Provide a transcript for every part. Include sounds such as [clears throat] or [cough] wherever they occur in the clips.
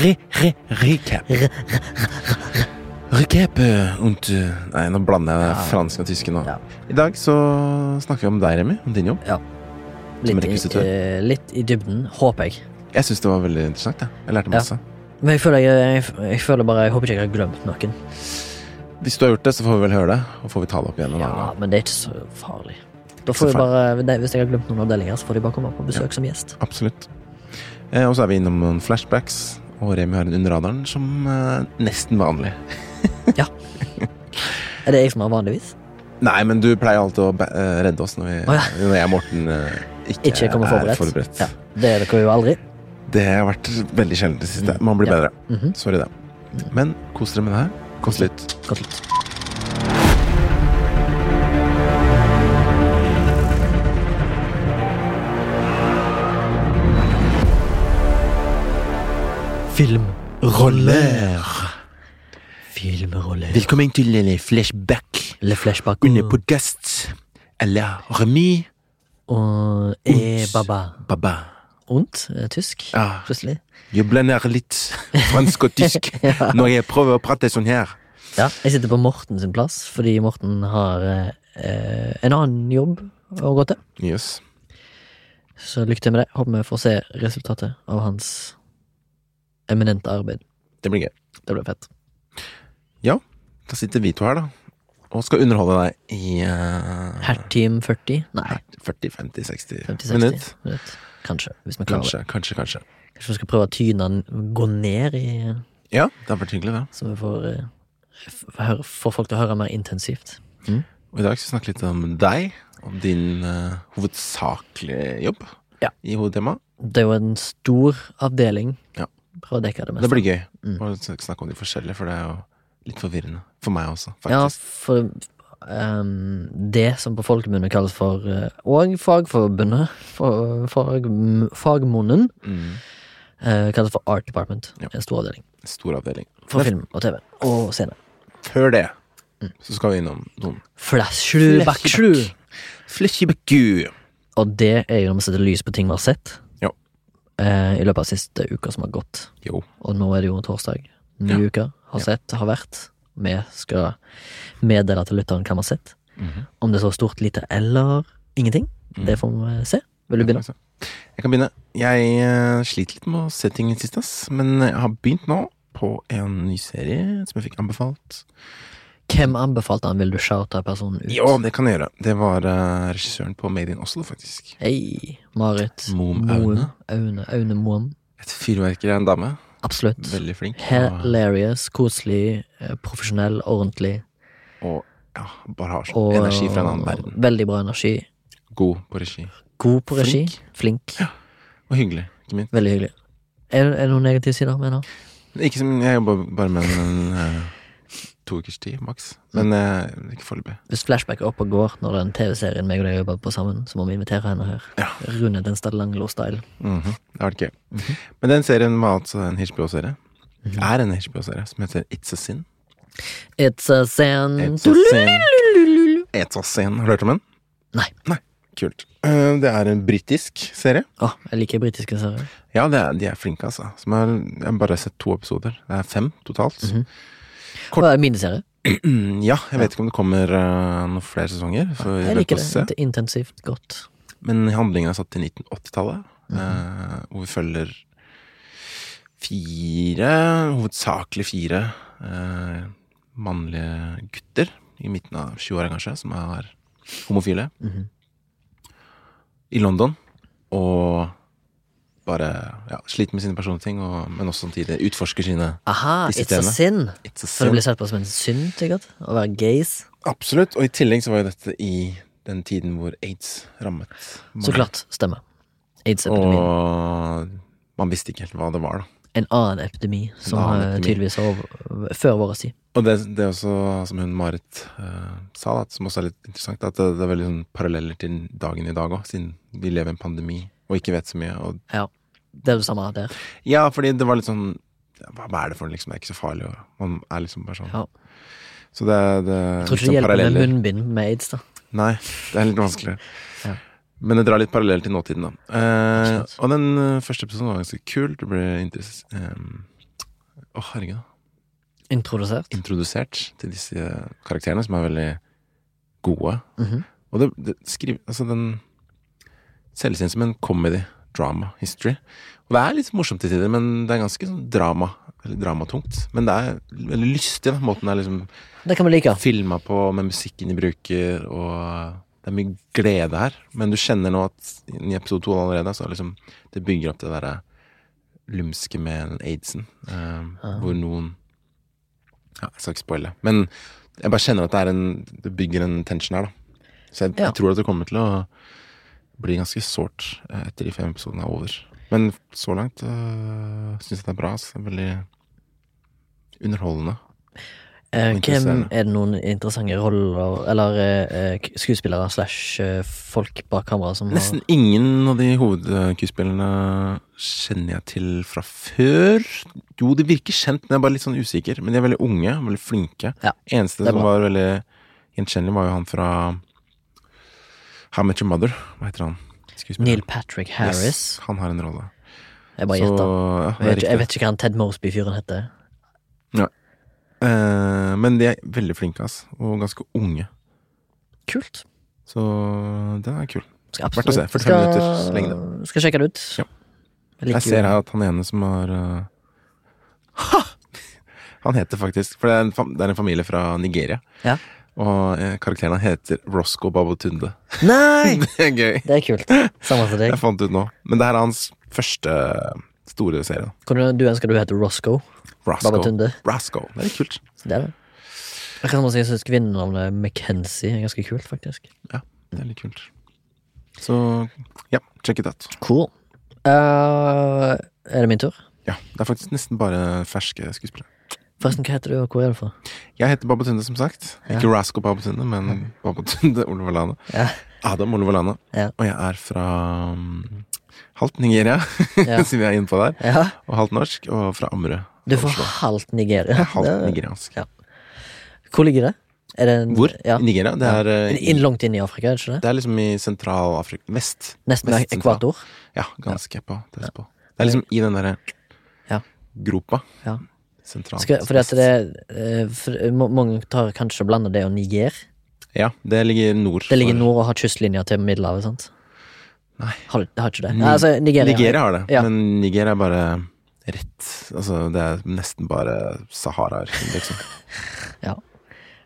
Re, re, recap. Recap eh, und eh, Nei, nå blander jeg Ja. fransk og tysk nå. Ja. I dag så snakker vi om deg, Remi. Om din jobb. Litt, i, eh, litt i dybden, håper jeg. Jeg syns det var veldig interessant. Jeg, jeg lærte Ja. masse. Men jeg føler, jeg, jeg, jeg føler bare Jeg håper ikke jeg har glemt noen. Hvis du har gjort det, så får vi vel høre det. Og får vi ta det opp igjen en annen Ja, gang. men det er ikke så farlig. Da får vi bare, Hvis jeg har glemt noen avdelinger, så får de bare komme på besøk som gjest. Absolutt. Eh, og så er vi innom noen flashbacks, og Remi har en under radaren som eh, nesten vanlig. [laughs] ja. Er det jeg som har vanligvis? Nei, men du pleier alltid å eh, redde oss når, vi, oh, ja. når jeg og Morten eh, ikke, Ikke er forberedt. forberedt. Ja. Det er dere jo aldri. Det har vært veldig sjelden det siste. Man blir Ja. bedre. Mhm. Sorry, det. Men kos dere med det her. Kos litt. Godt litt. Filmroller. Filmroller. Velkommen til Le flashback Le flashback. under podcast eller Remi Og e-baba. Baba. Und? eh, Tysk? Ja, Plutselig. jeg blander litt fransk og tysk [laughs] [laughs] når jeg prøver å prate sånn her. Ja, jeg sitter på Morten sin plass, fordi Morten har eh, en annen jobb å gå til. Yes. Så lykke til med det. Håper vi får se resultatet av hans eminente arbeid. Det blir gøy. Det blir fett. Ja, Da sitter vi to her, da. Og skal underholde deg i uh, Hertim 40? Nei, 40-50-60 50-60 minutter. minutter. Kanskje, hvis vi klarer Kanskje, kanskje, kanskje. Kanskje vi skal prøve å tyne den, gå ned i Ja, det har vært hyggelig, det. Så vi får, uh, får folk til å høre mer intensivt. Og i dag skal vi snakke litt om deg, om din uh, hovedsakelige jobb Ja. i hovedtema. Det er jo en stor avdeling. Ja. Prøve å dekke det meste. Det blir gøy Mm. å snakke om de forskjellige, for det er jo litt forvirrende. For meg også, Ja, for um, det som på folkemunne kalles for eh, Og Fagforbundet, for, fag, fagmonen, Mm. Uh, kalles for Art Department. Ja. En stor avdeling. Stor avdeling. For film og TV. Og scene. før det, Mm. så skal vi innom noen Flashlu, backslu. Og det er jo når vi setter lys på ting vi har sett. Eh, i løpet av siste uka som har gått. Jo. Og nå er det jo torsdag. Ny Ja. uke. Har sett, har vært. Vi skal meddele til lytteren hva vi har sett. Mhm. Om det er så stort, lite eller ingenting. Mm. Det får vi se. Vil du begynne? Jeg kan begynne. Jeg eh, sliter litt med å se ting siste, ass. Men jeg har begynt nå på en ny serie som jeg fikk anbefalt. Hvem anbefalte han? Vil du shoute personen ut? Ja, det kan jeg gjøre. Det var uh, regissøren på Made in Oslo, faktisk. Hei, Marit. Mom Aune. Aune, Aune Moen. Et fyrverkeri av en dame. Absolutt. Veldig flink. Hilarious, koselig, eh, profesjonell, ordentlig. og ja, bare har sånn energi fra en annen verden. veldig bra energi. God på regi. God på regi. Flink. Flink. Ja. Og hyggelig, ikke minst. Veldig hyggelig. Er, er det noen negative sider med det? Ikke som Jeg jobber bare med en eh, to ukers tid, maks. Men eh, ikke foreløpig. Hvis Flashback er oppe og går når den TV-serien meg og deg jobber på sammen, så må vi invitere henne her. Ja. Rune Denstad Langlo-style. Mhm, Det har vært gøy. Men den serien var altså en HBO-serie. Er en HBO-serie som heter It's a Sin. It's a sin. It's a sin. It's a sin. Har du hørt om den? Nei. Nei, Kult. Eh, Det er en britisk serie. Å, jeg liker britiske serier. Ja, det er, de er flinke, altså. Som er, jeg har bare sett to episoder. Det er fem totalt. Mhm. Kort- det er miniserie. [clears throat] Ja, jeg vet ikke om det kommer eh, noen flere sesonger. Jeg liker det. det. Intensivt godt. Men handlingen er satt til 1980-tallet. Mhm. eh, hvor vi følger fire, hovedsakelig fire, eh, mannlige gutter i midten av 20-åra, kanskje, som er homofile, Mhm. i London. Og bare ja, sliter med sine personlige ting, og, men også samtidig utforsker sine Aha, it's a sin. It's a Så det blir sett på som en synd, sikkert? Å være gays? Absolutt. Og i tillegg så var jo dette i den tiden hvor aids rammet. mange. Så klart. Stemmer. Aids-epidemien. Og man visste ikke helt hva det var, da. En annen epidemi som annen epidemi. tydeligvis har før vår tid. Og det, det er også, som hun Marit uh, sa, da, som også er litt interessant, at det, det er veldig sånn paralleller til dagen i dag òg, siden vi lever i en pandemi og ikke vet så mye. Og, Ja. Det er det samme der. ja, fordi det var litt sånn hva, er det for noe, liksom? Det er ikke så farlig. Og man er liksom bare sånn. Ja. Så det, det Jeg tror ikke det hjelper hjelper med munnbind med aids, da. Nei, det er litt vanskelig. Ja. Men det drar litt parallell til nåtiden, da. Eh, og den eh, første episoden var ganske kul. Det ble interess eh, oh, herregud. Introdusert. Introdusert til disse karakterene, som er veldig gode. Mhm. Og det, det skriver Altså, den selges inn som en comedy, drama, history. Og det er litt morsomt til tider, men det er ganske sånn drama. Veldig dramatungt. Men det er veldig lystig, da. Måten det er liksom Det kan man like. filma på med musikken de bruker, og det er mye glede her. Men du kjenner nå at i episode to allerede, så liksom det bygger opp det derre lumske med den aidsen. eh, Hvor noen Ja, jeg skal ikke spoile. Men jeg bare kjenner at det er en Det bygger en tension her, da. Så jeg, Ja. jeg tror at det kommer til å bli ganske sårt eh, etter de fem episodene er over. Men så langt øh, syns jeg det er bra. Altså. Det er Veldig underholdende. Eh, hvem Er det noen interessante roller, eller eh, skuespillere slash eh, folk bak kamera som Nesten ingen av de hovedkuespillerne kjenner jeg til fra før. Jo, de virker kjent, men jeg er bare litt sånn usikker. Men de er veldig unge, veldig flinke. Ja, Eneste som var veldig gjenkjennelig, var jo han fra How Met Your Mother. Hva heter han? Neil Patrick Harris. Yes, han har en rolle. Jeg bare Så gjetter. ja, Jeg, jeg vet ikke hva han Ted Mosby-fyren heter. Eh, men de er veldig flinke, ass. Og ganske unge. Kult. Så den er kul. Verdt å se. 45 skal, minutters lengde. Skal sjekke det ut. Ja. Jeg Jeg ser her at han ene som har uh... Ha! [laughs] Han heter faktisk For det er en, fam det er en familie fra Nigeria. Ja. Og eh, karakteren heter Roscoe Babotunde. [laughs] Nei! det er gøy. Det er kult. Samme som deg. Jeg fant ut nå. Men det her er hans første store serie. Hvordan du ønsker du heter Roscoe? Babotunde Babatunde. Roscoe. Det er kult. Det er det. Jeg kan jeg syns kvinnenavnet McKenzie er ganske kult, faktisk. Ja, Det er litt kult. Så ja, check it out. Cool. Uh, er det min tur? Ja, Det er faktisk nesten bare ferske skuespillere. Forresten, hva heter du, og hvor er du fra? Jeg heter Babatunde, som sagt. Ja. Ikke Roscoe Babatunde, men Babatunde [laughs] Oliver Lane. Ja. Adam Oliver Lane. Ja. Og jeg er fra um, halvt Nigeria, [laughs] Ja. siden vi er inne på der. ja. Og halvt norsk, og fra Ammerud. Du er fra halvt Nigeria. Er halvt Det- nigeriansk. Ja. Hvor ligger det? Det en, Hvor? Ja. I Nigeria? Det er, ja. In, i, langt inn i Afrika, ikke det? det er liksom i Sentral-Afrika Vest. Nesten Vest ekvator? Ja, ganske tett på. Det er liksom i den derre Ja. gropa. Ja. Sentral. Skal, fordi at det eh, for, Mange tar kanskje og blander det og Niger. Ja, det ligger nord. Det ligger nord og har kystlinja til Middelhavet, sant? Nei. Har, har ikke det? Nei, altså, Nigeria. Nigeria har det, Ja. men Nigeria er bare rett. Altså, det er nesten bare Sahara, liksom. [laughs]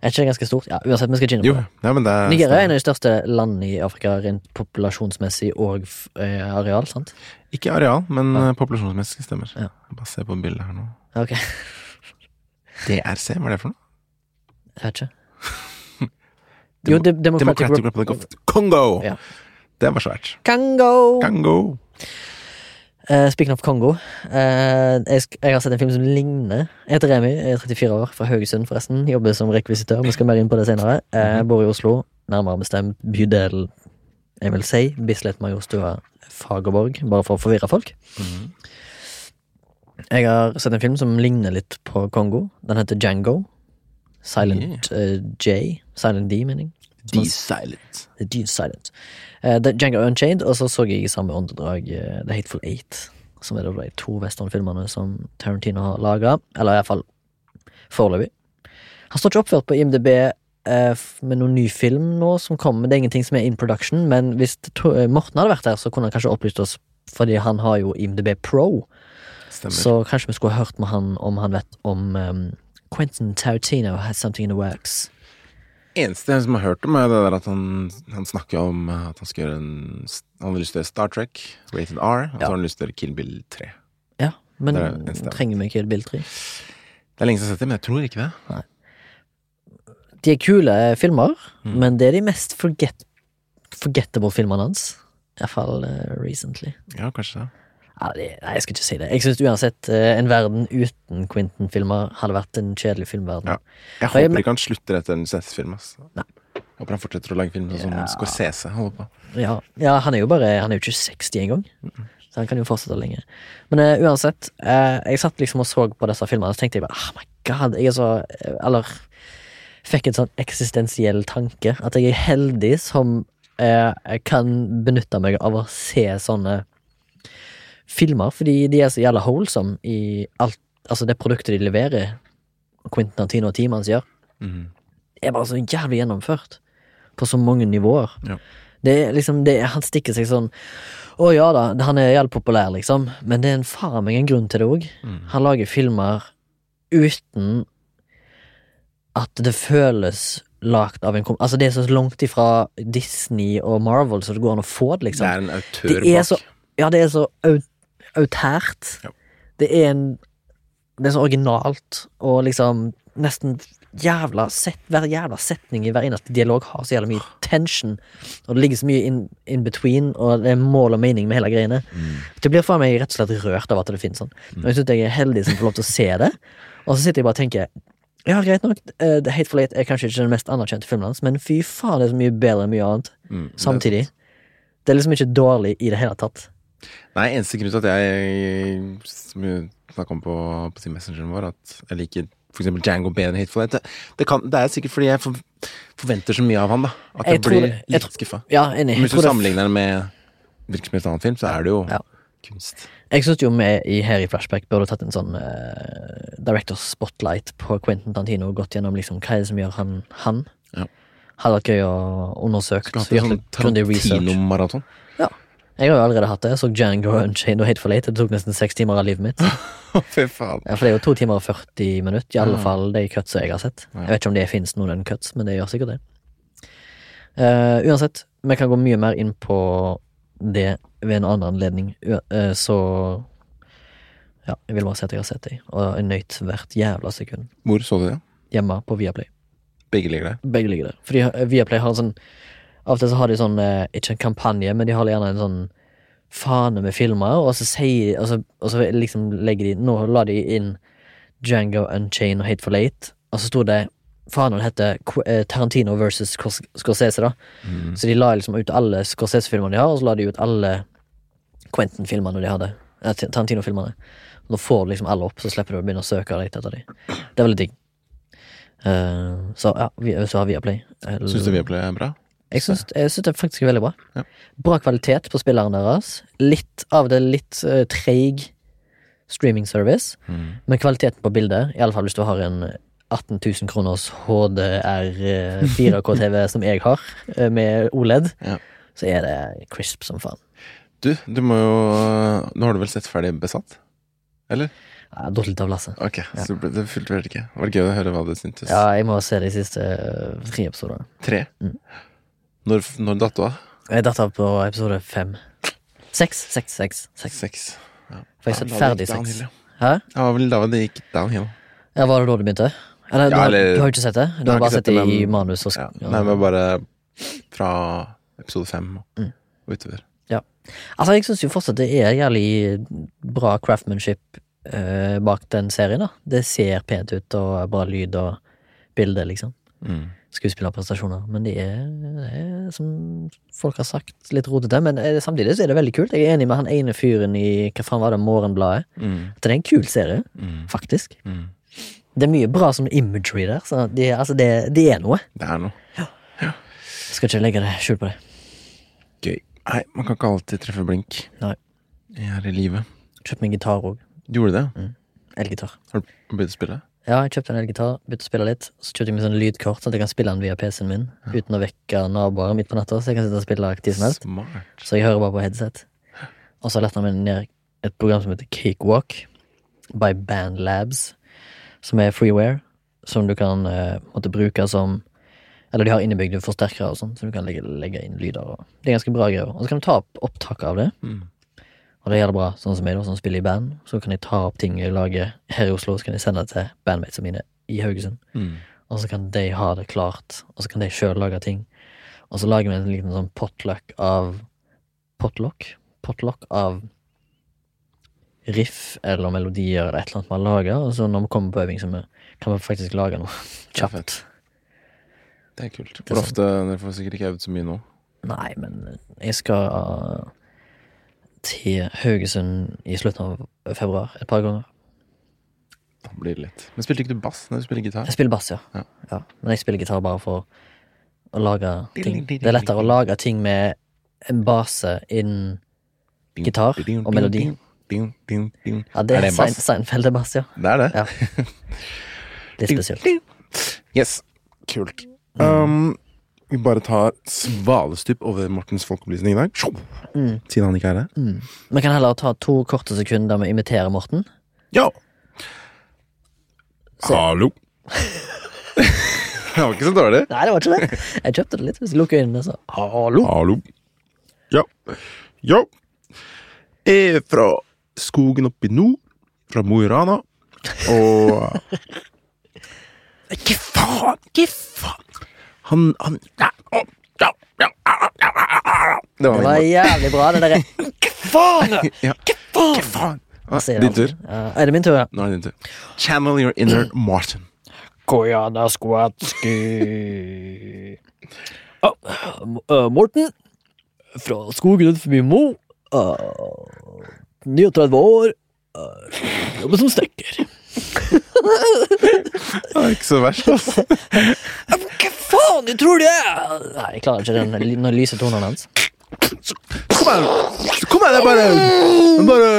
Er ikke det ganske stort? Ja, uansett, vi skal ikke inn på det. ja, det er Nigeria er en av de største landene i Afrika rent populasjonsmessig og eh, areal, sant? Ikke areal, men Ja. eh, populasjonsmessig stemmer. Ja. Bare se på bildet her nå. Ok, [laughs] DRC, hva er det for noe? jeg vet ikke. Jo, de Democratic, Democratic Republic of Congo! Ja. Det var svært. Kongo! Kongo. Uh, speaking of Kongo. uh, jeg, sk jeg har sett en film som ligner. Jeg heter Remi, jeg er 34 år, fra Haugesund forresten. Jobber som rekvisitør. Vi skal mer inn på det senere. Eh, Mhm. bor i Oslo, nærmere bestemt bydel jeg vil si Bislett Majorstua Fagerborg, bare for å forvirre folk. Mhm. Jeg har sett en film som ligner litt på Kongo. Den heter Django. Silent eh, J. Silent D, mening. D-Silent. D Silent. Uh, Jango Django Unchained, og så så jeg i samme åndedrag uh, The Hateful Eight, som er de to westernfilmene som Tarantino har laga. Eller iallfall foreløpig. Han står ikke oppført på IMDb uh, med noen ny film nå som kommer. Det er ingenting som er in production, men hvis eh, Morten hadde vært her, så kunne han kanskje opplyst oss, fordi han har jo IMDb Pro. Stemmer. Så kanskje vi skulle hørt med han om han vet om um, Quentin Tarantino has something in the works. eneste jeg har hørt om, er det der at han, han snakker om eh, at han skal gjøre en Han har lyst til Star Trek, Rated R, og så Ja. har han lyst til Kill Bill 3. Ja, men er trenger vi et Bill 3? Det er lenge siden jeg har sett det, men jeg tror ikke det. De er kule filmer, Mm. men det er de mest forget forgettable filmene hans. Iallfall uh, recently. Ja, kanskje det. Ja, det, nei, jeg skal ikke si det. Jeg syns uansett eh, en verden uten Quentin-filmer hadde vært en kjedelig filmverden. Ja. Jeg håper ikke han slutter etter en. Jeg Håper han fortsetter å lage film sånn som Ja. Scorsese holder på. Ja, ja, han er jo bare Han er jo ikke 60 engang. Så han kan jo fortsette lenge. Men uh, uansett, uh, jeg satt liksom og så på disse filmene, og så tenkte jeg bare oh my god, jeg er så Eller fikk en sånn eksistensiell tanke. At jeg er heldig som uh, kan benytte meg av å se sånne filmer, fordi de er så jævla holesome i alt Altså, det produktet de leverer, Quentin Antino og teamet hans gjør, mm. er bare så jævlig gjennomført. På så mange nivåer. Ja. Det er liksom, det, Han stikker seg sånn Å ja da, han er jævlig populær, liksom, men det er en faen meg en grunn til det òg. Mm. Han lager filmer uten at det føles lagt av en kom... Altså, det er så langt ifra Disney og Marvel så det går an å få det, Det liksom. er en autør Det bak. så Ja, det er så au autært. Ja. Det er en Det er så originalt, og liksom nesten jævla set, Hver jævla setning i hver eneste dialog har så jævla mye tension, og det ligger så mye in, in between, og det er mål og mening med hele greiene. Mm. Det blir for meg rett og slett rørt av at det finnes sånn. Og jeg syns jeg er heldig som får lov til å se det, og så sitter jeg bare og tenker ja, greit nok, uh, The Hateful Eight er kanskje ikke den mest anerkjente filmen hans, men fy faen, det er så mye bedre enn mye annet Mm. Samtidig. Det er liksom ikke dårlig i det hele tatt. Nei, eneste grunn til at jeg Som vi snakka om på, på sin messengeren vår, at jeg liker for eksempel Django bedre enn Hateful Eight. Det, kan, det er sikkert fordi jeg for, forventer så mye av han, da. At Jeg jeg, blir det- litt skuffa. Ja, enig. Hvis du sammenligner det med hvilken annen film, så er det jo Ja. kunst. Jeg syns jo vi i, her i Flashback burde tatt en sånn uh, Directors Spotlight på Quentin Tantino og gått gjennom liksom hva er det som gjør han han. Ja. Hadde vært gøy å undersøke. Skulle hatt en sånn. Tarantino-maraton. Jeg har jo allerede hatt det. Jeg så Django Unchained og Hate for Late. Det tok nesten seks timer av livet mitt. [laughs] Fy faen. Ja, for det er jo to timer og 40 minutter, i alle Ja. fall de cutsa jeg har sett. Jeg vet ikke om det finnes noen cuts, men det gjør sikkert det. Uh, uansett, vi kan gå mye mer inn på det ved en annen anledning, uh, så Ja, jeg vil bare si at jeg har sett det, og er nøyt hvert jævla sekund. Hvor så du det? Hjemme på Viaplay. Begge ligger der. Begge ligger der. Fordi eh, Viaplay har en sånn Av og til så har de sånn eh, Ikke en kampanje, men de har gjerne en sånn fane med filmer, og så sier Og så, og så liksom legger de Nå la de inn Django Unchained og Hateful Eight, og så sto det Fanen heter eh, Tarantino versus Scorsese, da. Mm. Så de la liksom ut alle Scorsese-filmene de har, og så la de ut alle Quentin-filmene de hadde. eh, Tarantino-filmene. Nå får du liksom alle opp, så slipper du å begynne å søke litt etter dem. Det er veldig digg. Uh, så ja, vi, så har Viaplay Syns du Viaplay er bra? Jeg syns, jeg syns det faktisk er veldig bra. Ja. Bra kvalitet på spilleren deres. Litt av det litt uh, treig streaming service, Mm. men kvaliteten på bildet, i alle fall hvis du har en 18 000 kroners HDR eh, 4K-TV [laughs] som jeg har, eh, med OLED, Ja. så er det crisp som faen. Du, du må jo Nå har du vel sett ferdig Besatt? Eller? Har datt litt av lasset. Ok, så det fulgte vel ikke. Det var gøy å høre hva du syntes. Ja, jeg må se de siste eh, tre episodene. Tre? Mm. Når, når datt du av? Jeg datt av på episode fem. Seks, seks, seks. seks. Seks. Ja. For jeg Ja, det ferdig seks. ja. Hæ? Ja, var vel da det gikk downhill. Ja, Var det da du begynte? Eller, Ja, eller- du har jo ikke sett det? Du har bare sett det i manus og Ja. ja. Nei, men bare fra episode fem og Mm. utover. Altså, jeg syns jo fortsatt det er jævlig bra craftsmanship eh, bak den serien, da. Det ser pent ut, og bra lyd og bilde, liksom. Mm. Skuespillerprestasjoner. Men de er, er, som folk har sagt, litt rotete. Men eh, samtidig så er det veldig kult. Jeg er enig med han ene fyren i hva faen var det, Morgenbladet. Mm. At det er en kul serie, Mm. faktisk. Mm. Det er mye bra som imagery der. Så det, altså, det, de er noe. Det er noe Skal ikke legge det skjul på det. gøy. Nei, man kan ikke alltid treffe blink Nei. her i livet. Kjøpt meg gitar òg. Du gjorde det? Elgitar. Har du begynt å spille? Ja, jeg kjøpte en elgitar, begynte å spille litt. Så kjøpte jeg meg sånn lydkort, sånn at jeg kan spille den via PC-en min uten å vekke naboer midt på natta. Så jeg kan sitte og spille aktivt som helst. Smart. Så jeg hører bare på headset. Og så lette jeg meg ned et program som heter Cakewalk by Band Labs, som er freeware, som du kan uh, måtte bruke som Eller de har innebygde forsterkere og sånn, så du kan legge, legge inn lyder. Og, det er ganske bra greier. Og så kan du ta opp opptak av det. Mm. Og det gjør det bra, sånn som jeg, da, som spiller i band. Så kan jeg ta opp ting jeg lager her i Oslo, så kan jeg sende det til bandmatesene mine i Haugesund. Mm. Og så kan de ha det klart, og så kan de sjøl lage ting. Og så lager vi en liten sånn potluck av Potluck? Potluck av riff eller melodier eller et eller annet har laga. Og så når vi kommer på øving, så kan vi faktisk lage noe [laughs] kjapt. Det er kult. Hvor ofte Dere får sikkert ikke øvd så mye nå. Nei, men jeg skal til Haugesund i slutten av februar et par ganger. Da blir det litt. Men spilte ikke du bass når du spiller gitar? Jeg spiller bass, ja. Ja. ja. Men jeg spiller gitar bare for å lage ting. Det er lettere å lage ting med en base innen gitar og melodi. Ja, det er, er bass? Seinfeld er bass, ja. Det er det. Ja. [laughs] Litt spesielt. Yes. Kult. Um, vi bare tar svalestup over Mortens folkeopplysning i dag. Mm. Siden han ikke er her. Vi kan heller ta to korte sekunder der vi imiterer Morten. Ja! Se. Hallo. det var ikke så dårlig. Nei, det var ikke det. Jeg kjøpte det litt. Hvis jeg lukker øynene, så Hallo. Hallo. Ja. Ja. Jeg er fra skogen oppe i nord. Fra Mo i Rana. Og Hva faen! Hva faen! Han, han Det å, ja, ja, ja, ja, ja. Det var var jævlig bra, det der. [laughs] Hva faen! Hva [laughs] faen! Ah, din tur. Ja, er det min tur, ja? Nå er det din tur. Channel your inner [clears throat] Martin. Koyana, Skwatski uh, Morten fra skogen utenfor Mo. Uh, 39 år. Uh, jobber som stekker. Det er ikke så verst, altså. Hva faen, du tror det er? Nei, jeg klarer ikke den Når den lyse tonen hans. Kom her! Kom her, det er bare Bare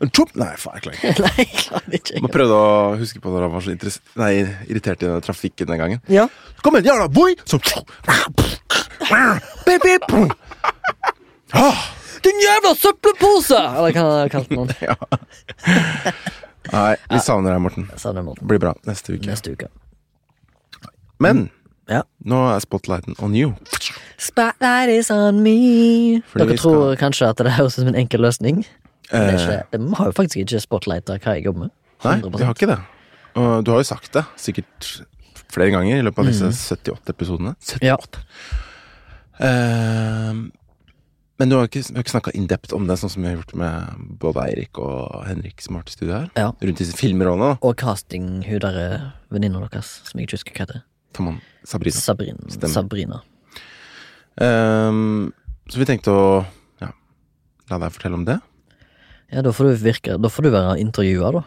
en chop Nei, faen, jeg klarer ikke. Nei, jeg klarer ikke. Jeg prøvde å huske på når han var så nei, irritert i den trafikken den gangen. Ja. Kom igjen, jævla boy! Så. Ah, Din jævla søppelpose! Eller hva han kalte noen. [laughs] ja. Nei, vi savner deg, Morten. Savner Morten. Blir bra neste uke. Neste uke. Men Ja. nå er spotlighten on you. Spotlight is on me. Fordi Dere tror tror kanskje at det høres ut som en enkel løsning. Eh. Vi har jo faktisk ikke spotlighta hva jeg jobber med. nei, 100%. vi har ikke det. Og du har jo sagt det sikkert flere ganger i løpet av disse 78 episodene. 78. Ja. Eh, men du har ikke, vi har ikke snakka in-depth om det, sånn som vi har gjort med både Eirik og Henrik som har vært i studio her. Ja. Rundt disse filmrollene. Og casting hun der eh, venninna deres, som jeg ikke husker hva heter. Come Sabrina. Sabrin. Sabrina. Um, så vi tenkte å ja, la deg fortelle om det. Ja, da får du virke Da får du være intervjua, da.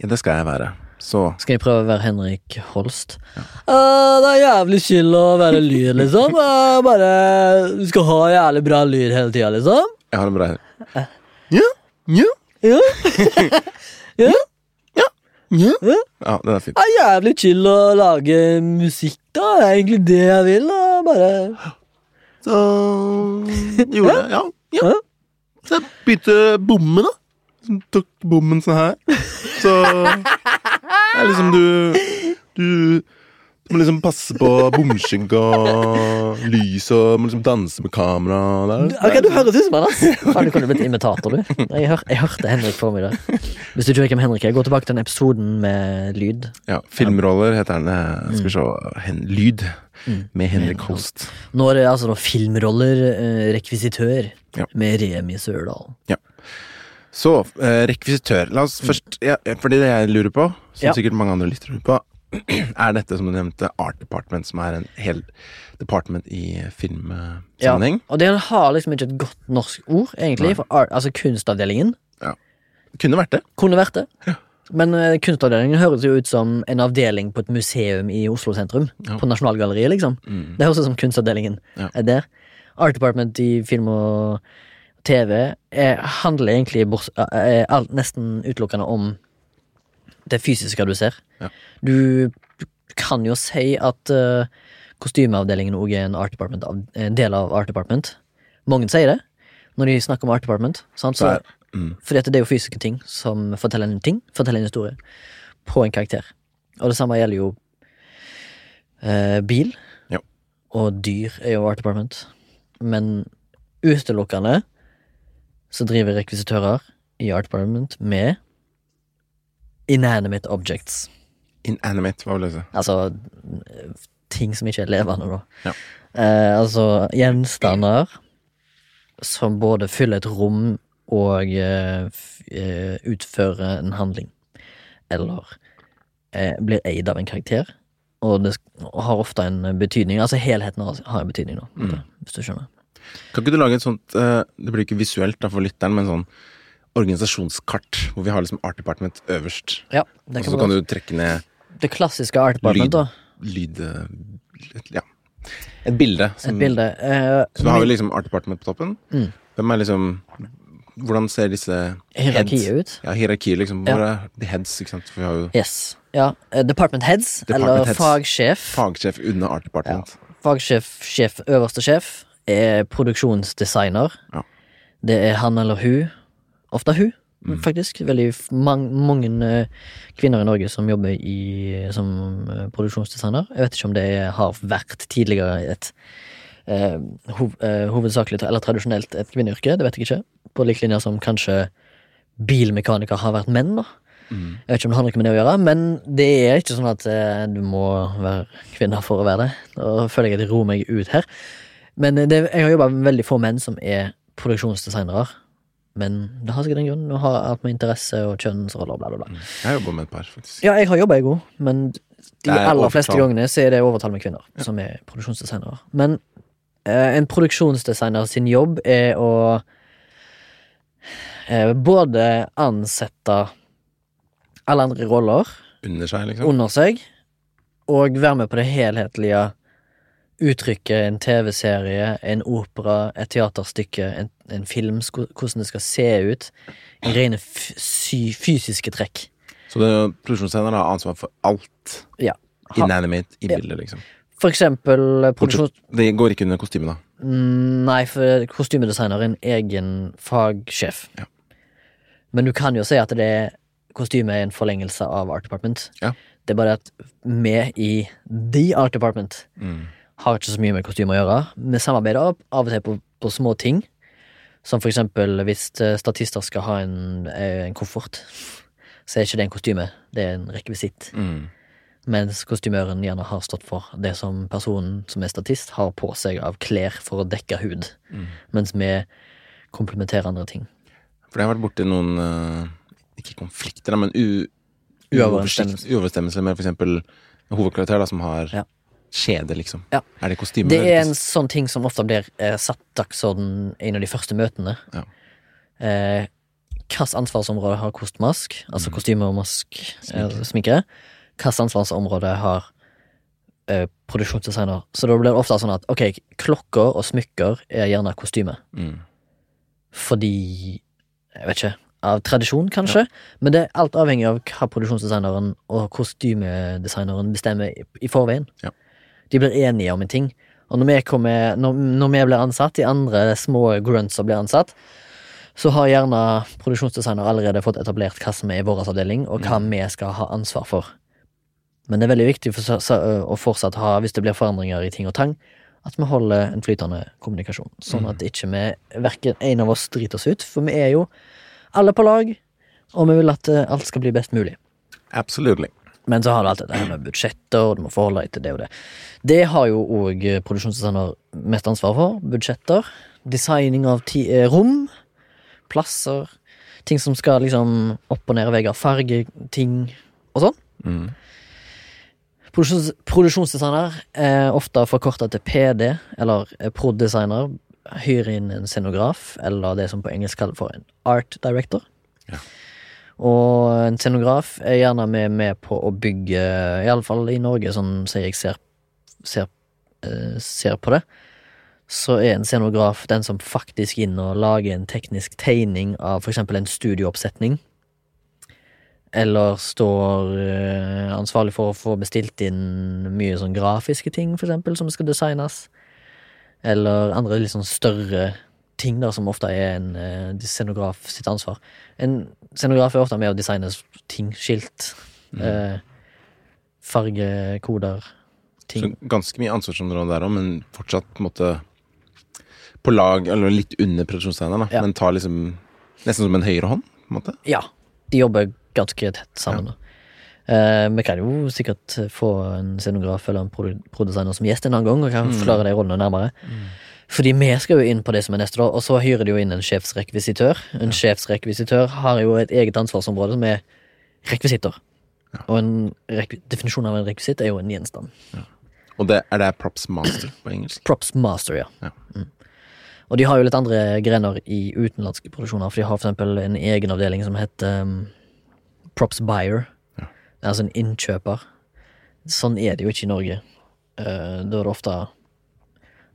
Ja, det skal jeg være. Så Skal jeg prøve å være Henrik Holst? «Ah, det er jævlig chill å være lyd, liksom. Uh, bare Du skal ha jævlig bra lyd hele tida, liksom. jeg har en bra [laughs] Ja, ja, Ja. ja. ja. Ja. Ja, den er fin. Det er jævlig chill å lage musikk, da. Det er egentlig det jeg vil. da Bare Så gjorde jeg, ja. ja. Ja. Så jeg begynte bommen, da. Så tok bommen sånn her. Så [laughs] det er liksom du Du du må liksom passe på bomskygg og lys og må liksom danse med kamera. Der. Ok, Du høres ut som han, ass. Faen, du kunne blitt imitator, du. Jeg, hør, jeg hørte Henrik for meg der. Hvis du ikke vet hvem Henrik er, gå tilbake til den episoden med lyd. Ja, Filmroller heter den. eh, Skal vi se hen, Lyd med Henrik Holst. Nå er det altså noen filmroller, eh, rekvisitør, Ja. med Remi Sørdal. Så, eh, rekvisitør. La oss først ja, Fordi det jeg lurer på, som Ja. sikkert mange andre lytter på, [clears throat] er dette som du nevnte, Art Department, som er en hel department i filmsammenheng. Og det har liksom ikke et godt norsk ord, egentlig. For art, altså kunstavdelingen Kunne vært det. kunne vært det. Men uh, kunstavdelingen høres jo ut som en avdeling på et museum i Oslo sentrum. Ja. På Nasjonalgalleriet, liksom. Mm. Det høres ut som kunstavdelingen Ja. er der. Art Department i film og TV er, handler egentlig bort, er alt, nesten utelukkende om det fysiske du ser. Ja. Du, kan jo si at uh, kostymeavdelingen òg er en, art av, en del av Art Department. Mange sier det når de snakker om Art Department. Sant? Så er, mm, fordi det er jo fysiske ting som forteller en ting, forteller en historie, på en karakter. Og det samme gjelder jo uh, bil. Ja. Og dyr er jo Art Department. Men utelukkende så driver rekvisitører i Art Department med inanimate objects. inanimate, hva vil det si? Altså ting som ikke er levende, da. Ja. Eh, altså gjenstander som både fyller et rom og eh, eh, utfører en handling. Eller eh, blir eid av en karakter. Og det har ofte en betydning. Altså helheten har, har en betydning, da. Mm. Hvis du skjønner. Kan ikke du lage et sånt eh, Det blir ikke visuelt da for lytteren, men sånn organisasjonskart hvor vi har liksom Art Department øverst. Ja, Og så kan kan du trekke ned Det klassiske Art Department, da. lyd lyd Ja. Et bilde. Et bilde. Uh, Så da har vi liksom Art Department på toppen. Mm. Hvem er liksom hvordan ser disse Hierarkiet heads- ut. Ja, hierarkiet, liksom. Ja. Er the heads, ikke sant? For vi har jo Yes. Ja. eh, Department heads, Department eller heads. fagsjef. fagsjef under Art Department. Fagsjef, sjef, øverste sjef, er produksjonsdesigner. Ja. Det er han eller hun. Ofte hun, Mm. faktisk. Veldig f- mange eh, kvinner i Norge som jobber i, som eh, produksjonsdesigner. Jeg vet ikke om det har vært tidligere et eh, hov, eh, hovedsakelig eller tradisjonelt et kvinneyrke. Det vet jeg ikke. På lik linje som kanskje bilmekaniker har vært menn. da Mm. jeg vet ikke om det har noe med det å gjøre, men det er ikke sånn at eh, du må være kvinne for å være det. Da føler jeg at jeg roer meg ut her. Men eh, det, jeg har jobba med veldig få menn som er produksjonsdesignere. Men det har sikkert en grunn. Nå har alt med interesse og kjønnsroller bla, bla, bla. Mm. Jeg har jobba med et par, faktisk. Ja, jeg har jobba, jeg òg, men de aller overtall. fleste gangene så er det overtall med kvinner som er produksjonsdesignere. Men eh, en produksjonsdesigner sin jobb er å eh, både ansette alle andre roller Under seg, liksom. under seg, og være med på det helhetlige uttrykket, en TV-serie, en opera, et teaterstykke, en, en film, hvordan det skal se ut. I rene fysiske trekk. Så produksjonsscenen har ansvar for alt Ja. Inanimate i bildet, liksom. for eksempel eh, produksjon... Det går ikke under kostyme, da. Mm, Nei, for kostymedesigner er en egen fagsjef. Ja. Men du kan jo si at det er kostyme er en forlengelse av Art Department. Ja. Det er bare at vi i The Art Department Mm. Har ikke så mye med kostyme å gjøre. Vi samarbeider av og til på, på små ting. Som for eksempel hvis eh, statister skal ha en, eh, en koffert, så er ikke det en kostyme, det er en rekvisitt. Mm. Mens kostymøren gjerne har stått for det som personen som er statist, har på seg av klær for å dekke hud. Mm. Mens vi komplementerer andre ting. For jeg har vært borti noen eh, Ikke konflikter, men uoverensstemmelser med for eksempel hovedkarakter da, som har Ja. Kjede, liksom. Ja. Er det kostyme? Det er en sånn ting som ofte blir eh, satt dagsorden i en av de første møtene. Ja. Eh, Hvilket ansvarsområde har kostmask, altså mm. kostyme og mask, eh, sminke? Hvilket ansvarsområde har eh, produksjonsdesigner? Så da blir det ofte sånn at ok, klokker og smykker er gjerne kostyme. Mm. Fordi Jeg vet ikke. Av tradisjon, kanskje. Men det er alt avhengig av hva produksjonsdesigneren og kostymedesigneren bestemmer i, i forveien. Ja. De blir enige om en ting. Og når vi, kommer, når, når vi blir ansatt, de andre små gruntsa blir ansatt, så har gjerne produksjonsdesigner allerede fått etablert hva som er i vår avdeling, og hva vi skal ha ansvar for. Men det er veldig viktig for, å fortsatt ha, hvis det blir forandringer i ting og tang, at vi holder en flytende kommunikasjon. Sånn at ikke vi, verken en av oss driter oss ut, for vi er jo alle på lag, og vi vil at eh, alt skal bli best mulig. Absolutely. Men så har du alt dette her med budsjetter, og du må forholde deg til det og det. Det har jo òg produksjonsdesigner mest ansvar for. Budsjetter. Designing av eh, rom. Plasser. Ting som skal liksom opp og ned i vegger. Fargeting og sånn. Mm. Produksjons, produksjonsdesigner er ofte forkorta til PD, eller eh, prod.designer. Hyrer inn en scenograf, eller det som på engelsk kalles for en art director. Ja. Og en scenograf er gjerne med, med på å bygge, iallfall i Norge, sånn som jeg ser, ser, eh, ser på det, så er en scenograf den som faktisk inn og lager en teknisk tegning av for eksempel en studiooppsetning. Eller står eh, ansvarlig for å få bestilt inn mye sånn grafiske ting, for eksempel, som skal designes. Eller andre litt sånn større ting, der som ofte er en uh, scenograf sitt ansvar. En scenograf er ofte med å designe ting, skilt, Mm. uh, fargekoder, Så ganske mye ansvarsområde der òg, men fortsatt på måte på lag, eller litt under produksjonsdesigneren. Ja. Men tar liksom Nesten som en høyre hånd, på en måte. Ja, de jobber ganske tett sammen. Ja. Uh, vi kan jo sikkert få en scenograf eller en produ- som gjest en annen gang, og kan Mm. forklare de rollene nærmere. Fordi vi skal jo inn på det som er neste, da, og så hyrer de jo inn en sjefsrekvisitør. En sjefsrekvisitør har jo et eget ansvarsområde som er rekvisitter. Ja. Og en rekvi definisjon av en rekvisitt er jo en gjenstand. Og det, er det props master på engelsk? Props master, ja. Ja. Mm. Og de har jo litt andre grener i utenlandske produksjoner, for de har for eksempel en egen avdeling som heter um, props buyer. Ja. Er altså en innkjøper. Sånn er det jo ikke i Norge. Uh, da er det ofte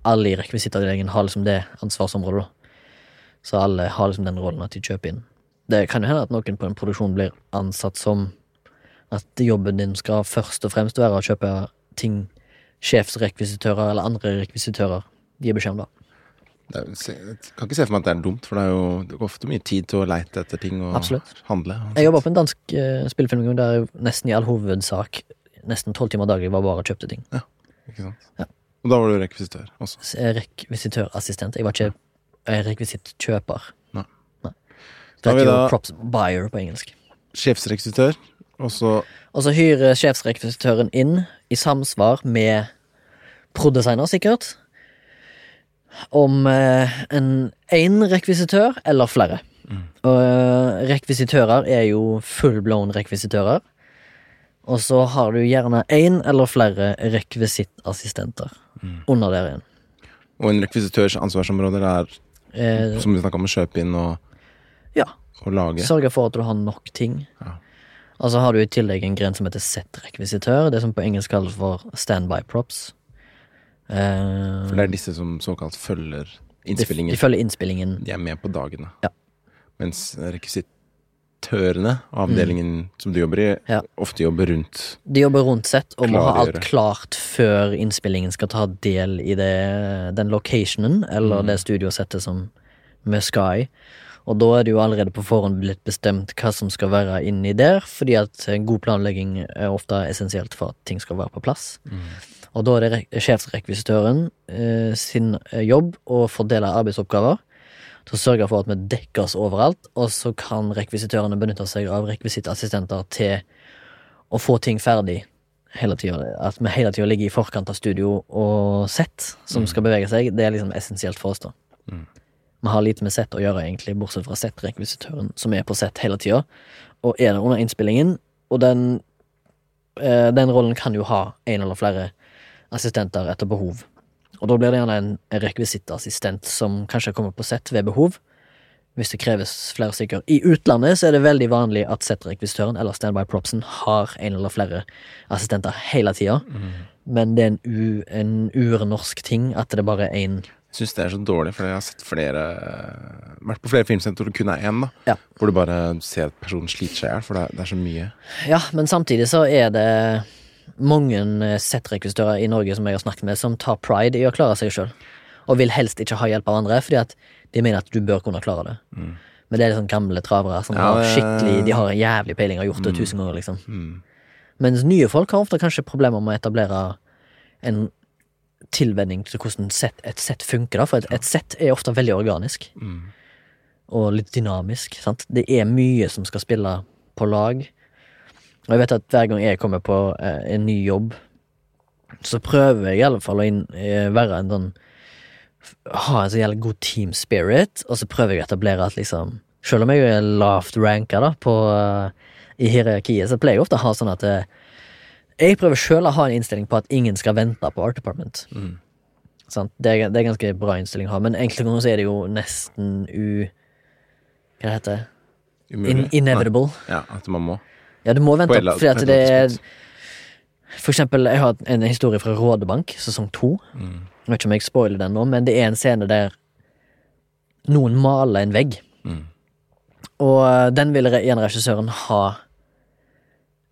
alle i rekvisittavdelingen har liksom det ansvarsområdet, da. Så alle har liksom den rollen at de kjøper inn. Det kan jo hende at noen på en produksjon blir ansatt som at jobben din skal først og fremst være å kjøpe ting sjefsrekvisitører eller andre rekvisitører gir beskjed om, da. Er, jeg kan ikke se for meg at det er dumt, for det er jo det går ofte mye tid til å leite etter ting og Absolutt. handle. Jeg jobba på en dansk uh, spillefilm der jeg nesten i all hovedsak nesten tolv timer daglig var bare og kjøpte ting. Ja, Ikke sant? Ja. Og da var du rekvisitør også. Er Rekvisitørassistent. Jeg var ikke eh, rekvisittkjøper. Nei. Nei. Det heter jo props buyer på engelsk. Sjefsrekvisitør, og så Og så hyrer sjefsrekvisitøren inn i samsvar med prodesigner, sikkert, om eh, en én rekvisitør eller flere. Og eh, rekvisitører er jo full-blown rekvisitører. Og så har du gjerne én eller flere rekvisittassistenter under der igjen. Og en rekvisitørs ansvarsområder er, Eh, som vi snakka om, å kjøpe inn og, ja, og lage. Sørge for at du har nok ting. Ja. Og så har du i tillegg en gren som heter set-rekvisitør. Det som på engelsk kalles for standby props. Eh, For det er disse som såkalt følger innspillingen. de følger innspillingen. De er med på dagene. Ja. Mens rekvisitørene, avdelingen som du jobber i, Mm. Ja. ofte jobber rundt. De jobber rundt sett og må ha alt klart før innspillingen skal ta del i det, den locationen eller Mm. det studiosettet som med Sky. Og da er det jo allerede på forhånd blitt bestemt hva som skal være inni der, fordi at god planlegging er ofte essensielt for at ting skal være på plass. Og da er det sjefsrekvisitøren eh, sin eh, jobb å fordele arbeidsoppgaver til å sørge for at vi dekker oss overalt, og så kan rekvisitørene benytte seg av rekvisittassistenter til å få ting ferdig hele tida. At vi hele tida ligger i forkant av studio og sett som skal bevege seg, det er liksom essensielt for oss, da. Mm. Vi har lite med sett å gjøre, egentlig, bortsett fra settrekvisitøren, som er på sett hele tida, og er der under innspillingen, og den eh, den rollen kan jo ha en eller flere assistenter etter behov. Og da blir det gjerne en rekvisittassistent som kanskje kommer på sett ved behov, hvis det kreves flere stykker. I utlandet så er det veldig vanlig at settrekvisitøren eller standby propsen har en eller flere assistenter hele tida, men det er en, u, en urnorsk ting at det bare er én Jeg syns det er så dårlig, for jeg har sett flere Vært på flere filmsentre hvor det kun er én, da. Ja. Hvor du bare ser at personen sliter seg i hjel, for det er, det er så mye. Ja, men samtidig så er det mange eh, settrekvisitører i Norge som jeg har snakket med, som tar pride i å klare seg sjøl. Og vil helst ikke ha hjelp av andre, fordi at de mener at du bør kunne klare det. Mm. Men det er liksom gamle travere som Ja, har skikkelig De har en jævlig peiling og har gjort det Mm. tusen ganger, liksom. Mm. Mens nye folk har ofte kanskje problemer med å etablere en tilvenning til hvordan set, et sett funker, da. For et, et sett er ofte veldig organisk. Mm. og litt dynamisk. Sant? Det er mye som skal spille på lag. Og jeg vet at hver gang jeg kommer på eh, en ny jobb, så prøver jeg i alle fall å inn, eh, være en sånn Ha en så jævlig god team spirit, og så prøver jeg å etablere at liksom Selv om jeg er lavt ranka da på, eh, i hierarkiet, så pleier jeg ofte å ha sånn at eh, Jeg prøver sjøl å ha en innstilling på at ingen skal vente på Art Department. Mm. Sant? Det, er, det er ganske bra innstilling å ha, men enkelte ganger så er det jo nesten u... Hva heter det? In, inevitable. Ja, at man må. Ja, du må vente opp, fordi at det er. For eksempel, jeg har en historie fra Rådebank, sesong to. Mm. Jeg vet ikke om jeg spoiler den nå, men det er en scene der noen maler en vegg. Mm. Og eh, den ville re- gjerne regissøren ha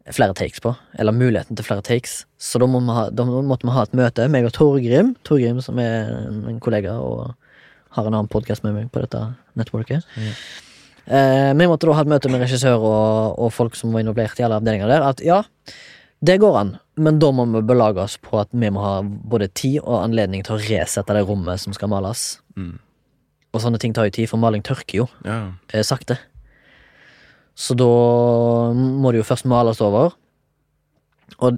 flere takes på. Eller muligheten til flere takes. Så da, må ha, da måtte vi ha et møte, meg og Torgrim. Torgrim som er en, kollega og har en annen podkast med meg på dette networket. Mm. Eh, vi måtte da ha et møte med regissør og, og folk som var involvert i alle avdelinger der. At ja, det går an, men da må vi belage oss på at vi må ha både tid og anledning til å resette det rommet som skal males. Mm. Og sånne ting tar jo tid, for maling tørker jo Ja. eh, sakte. Så da må det jo først males over. Og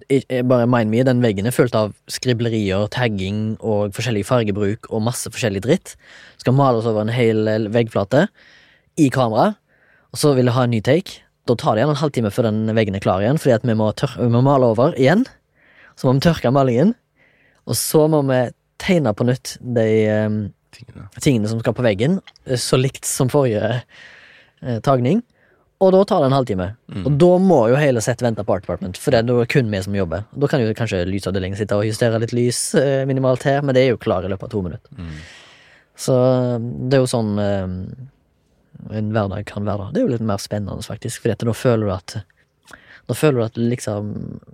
bare mind me, den veggen er fullt av skriblerier, tagging og forskjellig fargebruk og masse forskjellig dritt. Skal males over en hel veggflate i kamera, og så vil jeg ha en ny take. Da tar det igjen en halvtime før den veggen er klar igjen, fordi at vi må, vi må male over igjen. Så må vi tørke malingen, og så må vi tegne på nytt de um, Tingene. tingene som skal på veggen, eh, så likt som forrige uh, tagning. Og da tar det en halvtime. Mm. Og da må jo hele sett vente på Art Department, for det er kun vi som jobber. Da kan jo kanskje lysavdelingen sitte og justere litt lys uh, minimalt her, men det er jo klar i løpet av to minutter. Mm. Så det er jo sånn eh, en hverdag kan være. Det er jo litt mer spennende, faktisk, for da føler du at da føler du at liksom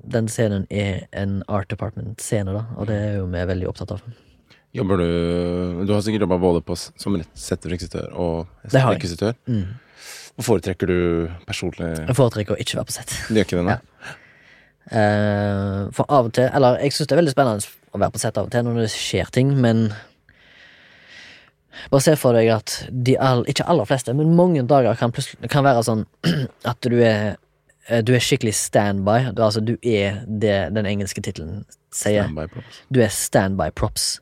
den scenen er en Art Department-scene, da, og det er jo vi veldig opptatt av. Jobber du Du har sikkert jobba både på, som settregissør og Det rekvisitør. Mm. Hva foretrekker du personlig Jeg foretrekker å ikke være på sett. Du gjør ikke det, nei? uh, for av og til Eller jeg syns det er veldig spennende å være på sett av og til når det skjer ting, men Bare se for deg at de all, ikke aller fleste, men mange dager kan, kan være sånn [clears throat] at du er eh, Du er skikkelig standby. Du, altså, du er det den engelske tittelen sier. Du er standby props.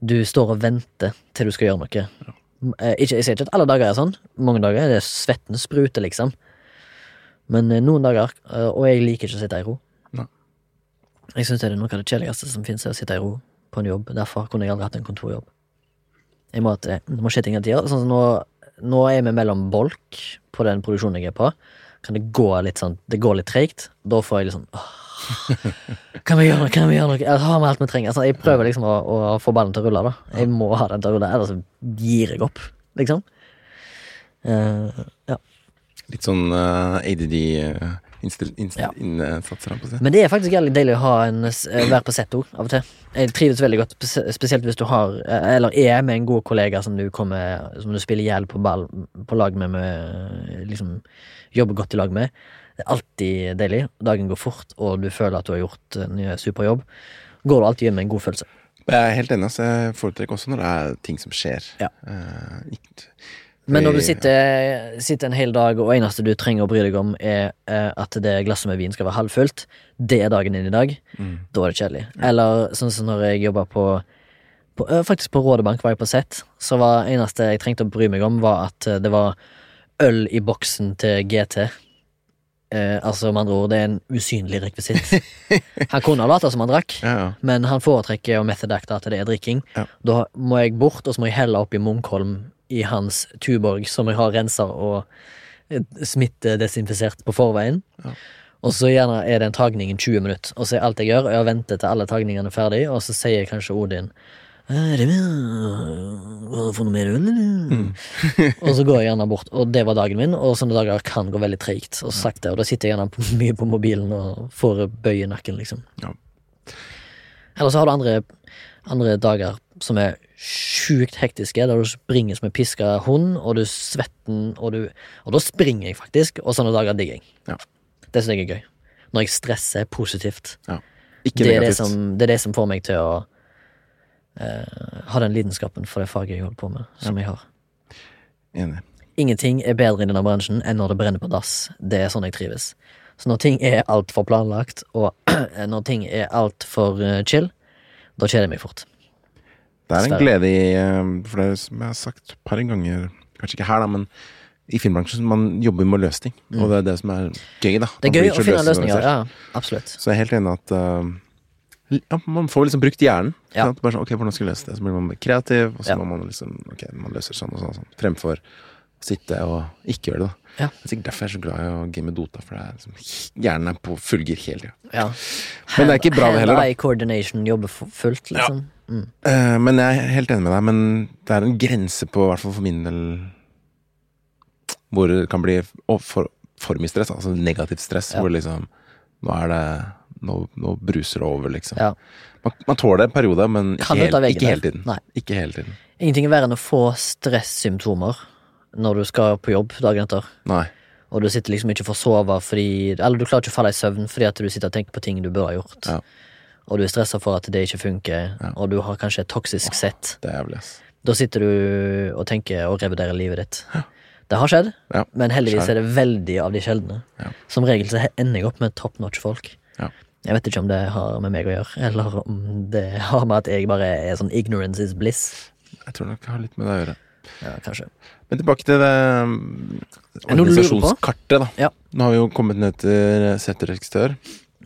Du står og venter til du skal gjøre noe. Ja. Ikke, jeg sier ikke at alle dager er sånn. Mange dager er det svetten spruter, liksom. Men eh, noen dager, eh, og jeg liker ikke å sitte i ro. Nei. Jeg syns det er noe av det kjedeligste som finnes, er å sitte i ro på en jobb. Derfor kunne jeg aldri hatt en kontorjobb. Jeg må, at, det må skje ting hele tida. Sånn som nå, nå er vi mellom bolk på den produksjonen jeg er på. Kan det gå litt sånn Det går litt treigt. Da får jeg liksom åh, Kan vi gjøre noe? Kan vi gjøre noe? Har vi alt vi trenger. Altså, jeg prøver liksom å, å få ballen til å rulle. da Jeg må ha den til å rulle, ellers så gir jeg opp, liksom. Uh, ja. Litt sånn uh, ADD Ja. innsatser sted. Men det er faktisk jævlig deilig å ha en, eh, være på setto av og til. Jeg trives veldig godt, spesielt hvis du har eh, Eller er med en god kollega som du kommer Som du spiller jævlig på ball på lag med, med liksom jobber godt i lag med. Det er alltid deilig. Dagen går fort, og du føler at du har gjort en eh, super jobb. Går du alltid hjem med en god følelse. Jeg er helt enig. Altså, jeg foretrekker også når det er ting som skjer. Ja. Uh, Men når du sitter, sitter en hel dag, og eneste du trenger å bry deg om, er eh, at det glasset med vin skal være halvfullt, det er dagen din i dag, Mm. da er det kjedelig. Eller sånn som når jeg jobba på, på eh, Faktisk på Rådebank var jeg på sett, så var eneste jeg trengte å bry meg om, var at eh, det var øl i boksen til GT. Eh, altså med andre ord, det er en usynlig rekvisitt. [laughs] Han kunne ha lata som han drakk, Ja, ja. men han foretrekker å method acte at det er drikking. Ja. Da må jeg bort, og så må jeg helle oppi Munkholm i hans Tuborg, som jeg har rensa og eh, smittedesinfisert på forveien. Ja. Og så gjerne er det en tagning i 20 minutter, og så er alt jeg gjør, er å vente til alle tagningene er ferdig, og så sier kanskje Odin «Er det? Har du fått noe mer øl, eller? og så går jeg gjerne bort, og det var dagen min, og sånne dager kan gå veldig treigt og sakte, og da sitter jeg gjerne på, mye på mobilen og får bøye nakken, liksom. Ja. Eller så har du andre, andre dager som er sjukt hektiske, der du springer som en piska hund, og du svetter, og du Og da springer jeg faktisk, og sånne dager digger jeg. Ja. Det syns jeg er gøy. Når jeg stresser positivt. Ikke Det er det, som, det er det som får meg til å uh, ha den lidenskapen for det faget jeg holder på med, som jeg har. Enig. Ingenting er bedre i denne bransjen enn når det brenner på dass. Det er sånn jeg trives. Så når ting er altfor planlagt, og [clears throat] når ting er altfor uh, chill, da kjeder jeg meg fort. Det er en glede i eh, For det som jeg har sagt et par ganger, kanskje ikke her, da, men i filmbransjen man jobber med å løse ting. Og det er det som er gøy, da. Mm. Det er gøy å finne løsninger. Ja, absolutt. Så jeg er helt enig i at uh, ja, man får liksom brukt hjernen. Ja. Sant? Bare sånn, ok, hvordan skal jeg løse det? Så blir man kreativ, og så Ja. må man liksom Ok, man løser sånn og sånn, sånn. Fremfor å sitte og ikke gjøre det, da. Ja. Det er sikkert derfor jeg er så glad i å game Dota, for det er liksom, hjernen er på fullgir hele tida. Ja. Men det er ikke bra det heller, da. Hand-eye coordination jobber fullt, liksom. Mm. Men jeg er helt enig med deg, men det er en grense på, i hvert fall for min del, hvor det kan bli for, for mye stress, altså negativt stress, Ja. hvor liksom Nå er det Nå, nå bruser det over, liksom. Ja. Man, man tåler det en periode, men ikke, veggen ikke hele tiden. Nei. Ikke hele tiden. Ingenting er verre enn å få stressymptomer når du skal på jobb dagen etter. Nei. Og du sitter liksom ikke for å sove fordi Eller du klarer ikke å falle i søvn fordi at du sitter og tenker på ting du burde ha gjort. Ja. Og du er stressa for at det ikke funker, Ja. og du har kanskje et toksisk sett. Det jævlig, ass. Da sitter du og tenker og reviderer livet ditt. Det har skjedd, Ja. men heldigvis er det veldig av de sjeldne. Ja. Som regel så ender jeg opp med top notch folk. Ja. Jeg vet ikke om det har med meg å gjøre, eller om det har med at jeg bare er sånn ignorance is bliss. Jeg tror nok det har litt med det å gjøre. Ja, kanskje. Men tilbake til det Er det organisasjonskartet, da. Ja. Nå har vi jo kommet ned til setterrekvisitør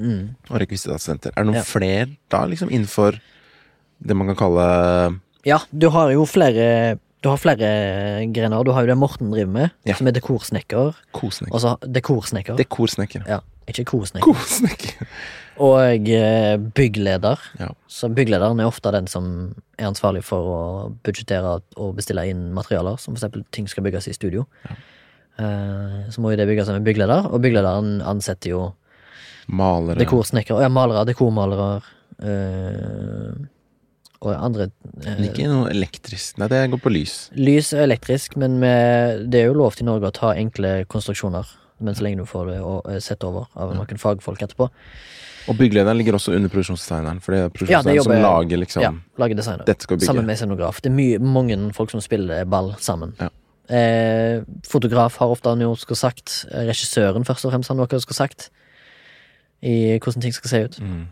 Mm. og rekvisitassenter. Er det noen Ja. flere da, liksom, innenfor det man kan kalle Ja, du har jo flere Du har flere grener. Du har jo det Morten driver med, Ja. som er dekorsnekker. kosnekker? Altså dekorsnekker. Dekorsnekker. ja. ikke kosnekker. Kosnekker. Og eh, byggleder. Ja. Så bygglederen er ofte den som er ansvarlig for å budsjettere og bestille inn materialer, som for eksempel ting skal bygges i studio. Ja. så må jo det bygges av en byggleder, og bygglederen ansetter jo Malere. dekorsnekkere, ja, malere, dekormalere Uh, og andre uh, ikke noe elektrisk. Nei, det går på lys. Lys er elektrisk, men med, det er jo lov til Norge å ta enkle konstruksjoner. Men så lenge du får det å- eh, sett over av noen fagfolk etterpå. Og bygglederen ligger også under produksjonsdesigneren, for det er Ja, det som lager liksom Ja, lager designer. Dette skal bygge. Sammen med scenograf. Det er mye, mange folk som spiller ball sammen. Ja. Eh, fotograf har ofte noe skal sagt. Regissøren først og fremst har noe skal sagt. I hvordan ting skal se ut. Mm.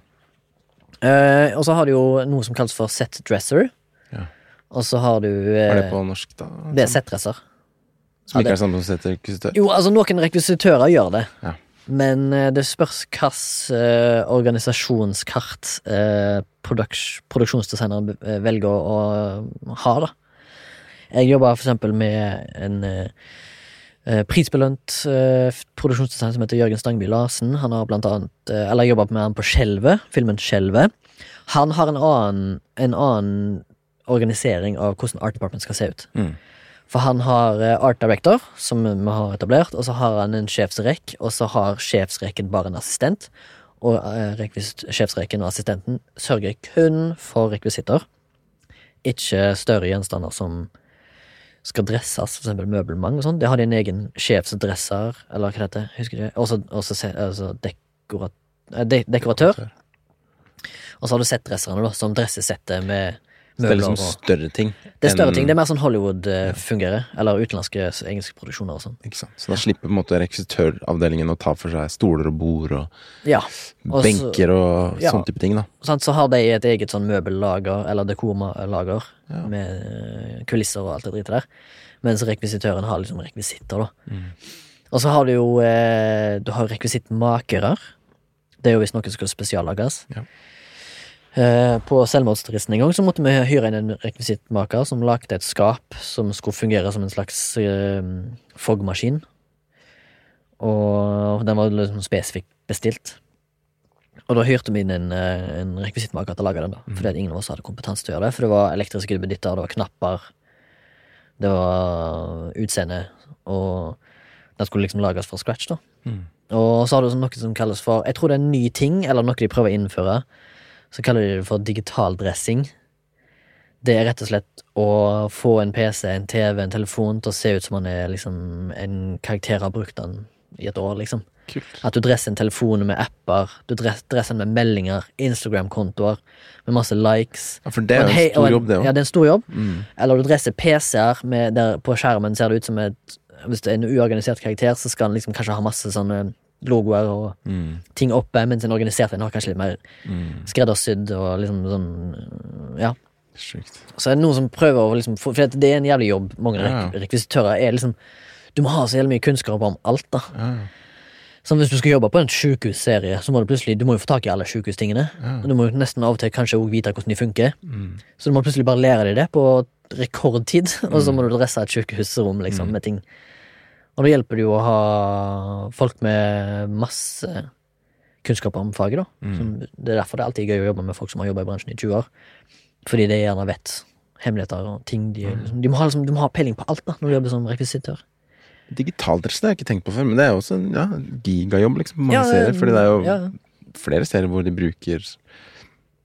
Uh, og så har du jo noe som kalles for set dresser. Ja. Og så har du uh, er det på norsk, da? Det er setdresser. Som ikke ja, er samme som set-rekvisitør? Jo, altså noen rekvisitører gjør det. Ja. Men uh, det spørs hvilket uh, organisasjonskart produks produksjonsdesigneren velger å, ha, da. Jeg jobba for eksempel med en prisbelønt produksjonsdesign produksjonsdesigner som heter Jørgen Stangby Larsen. Han har blant annet eh, Eller jobba med han på Skjelvet, filmen Skjelvet. Han har en annen, en annen organisering av hvordan Art Department skal se ut. Mm. For han har eh, art director, som vi har etablert, og så har han en sjefsrekk, og så har sjefsrekken bare en assistent. Og eh, sjefsrekken og assistenten sørger kun for rekvisitter. Ikke større gjenstander som skal dresses, eksempel møbelmang og sånn. Det har de en egen sjefsdresser, eller hva det heter, husker du? Også, også altså dekorat, eh, de, dekoratør. Og så har du settdresserne, da, som dressesettet med Så det er liksom større ting. det er større ting. Det er mer sånn Hollywood eh, fungerer. Eller utenlandske engelske produksjoner og sånn. Ikke sant? Så da slipper på en måte rekvisitøravdelingen å ta for seg stoler og bord og Ja. Også, benker og ja. sånn type ting, da. Sånn, Så har de et eget sånn møbellager, eller dekorlager, Ja. med eh, kulisser og alt det dritet der. Mens rekvisitøren har liksom rekvisitter, da. Mm. Og så har du jo eh, Du har rekvisittmakere. Det er jo hvis noe skal spesiallages. Ja. Eh, på selvmordsturisten en gang så måtte vi hyre inn en rekvisittmaker som lagde et skap som skulle fungere som en slags eh, foggmaskin. Og den var liksom spesifikt bestilt. Og da hyrte vi inn en, eh, en rekvisittmaker til å lage den, da. Fordi at ingen av oss hadde kompetanse til å gjøre det. For det var elektriske duppeditter, det var knapper, det var utseende, og den skulle liksom lages fra scratch, da. Mm. Og så har du sånn noe som kalles for Jeg tror det er en ny ting, eller noe de prøver å innføre. Så kaller de det for digital dressing. Det er rett og slett å få en PC, en TV, en telefon til å se ut som man er liksom en karakter har brukt den i et år, liksom. Kult. At du dresser en telefon med apper, du dresser den med meldinger, Instagram-kontoer, med masse likes. Ja, for det er en, hei- stor jobb, det Ja, det er en stor jobb. Mm. Eller du dresser PC-er der på skjermen ser det ut som et Hvis det er en uorganisert karakter, så skal den liksom kanskje ha masse sånne logoer og Mm. ting oppe, mens en organisert en har kanskje litt mer Mm. skreddersydd og liksom sånn Ja. Sjukt. Så er det noen som prøver å liksom For det er en jævlig jobb. Mange Ja. rekvisitører er liksom Du må ha så jævlig mye kunnskap om alt, da. Ja. Som hvis du skal jobbe på en sjukehusserie, så må du plutselig Du må jo få tak i alle sjukehustingene. Ja. Du må jo nesten av og til kanskje òg vite hvordan de funker. Mm. Så du må plutselig bare lære deg det på rekordtid, [laughs] og så må Mm. du dresse et sjukehusrom liksom, med ting. Og da hjelper det jo å ha folk med masse kunnskap om faget, da. Mm. Som, det er derfor det er alltid gøy å jobbe med folk som har jobba i bransjen i 20 år. Fordi de gjerne vet hemmeligheter og ting de, Mm. liksom, de, må ha, liksom, de må ha peiling på alt da når du jobber som rekvisitør. Digitaldress har jeg ikke tenkt på før, men det er jo også en ja, gigajobb liksom, mange Ja, serier. Fordi det er jo ja. flere serier hvor de bruker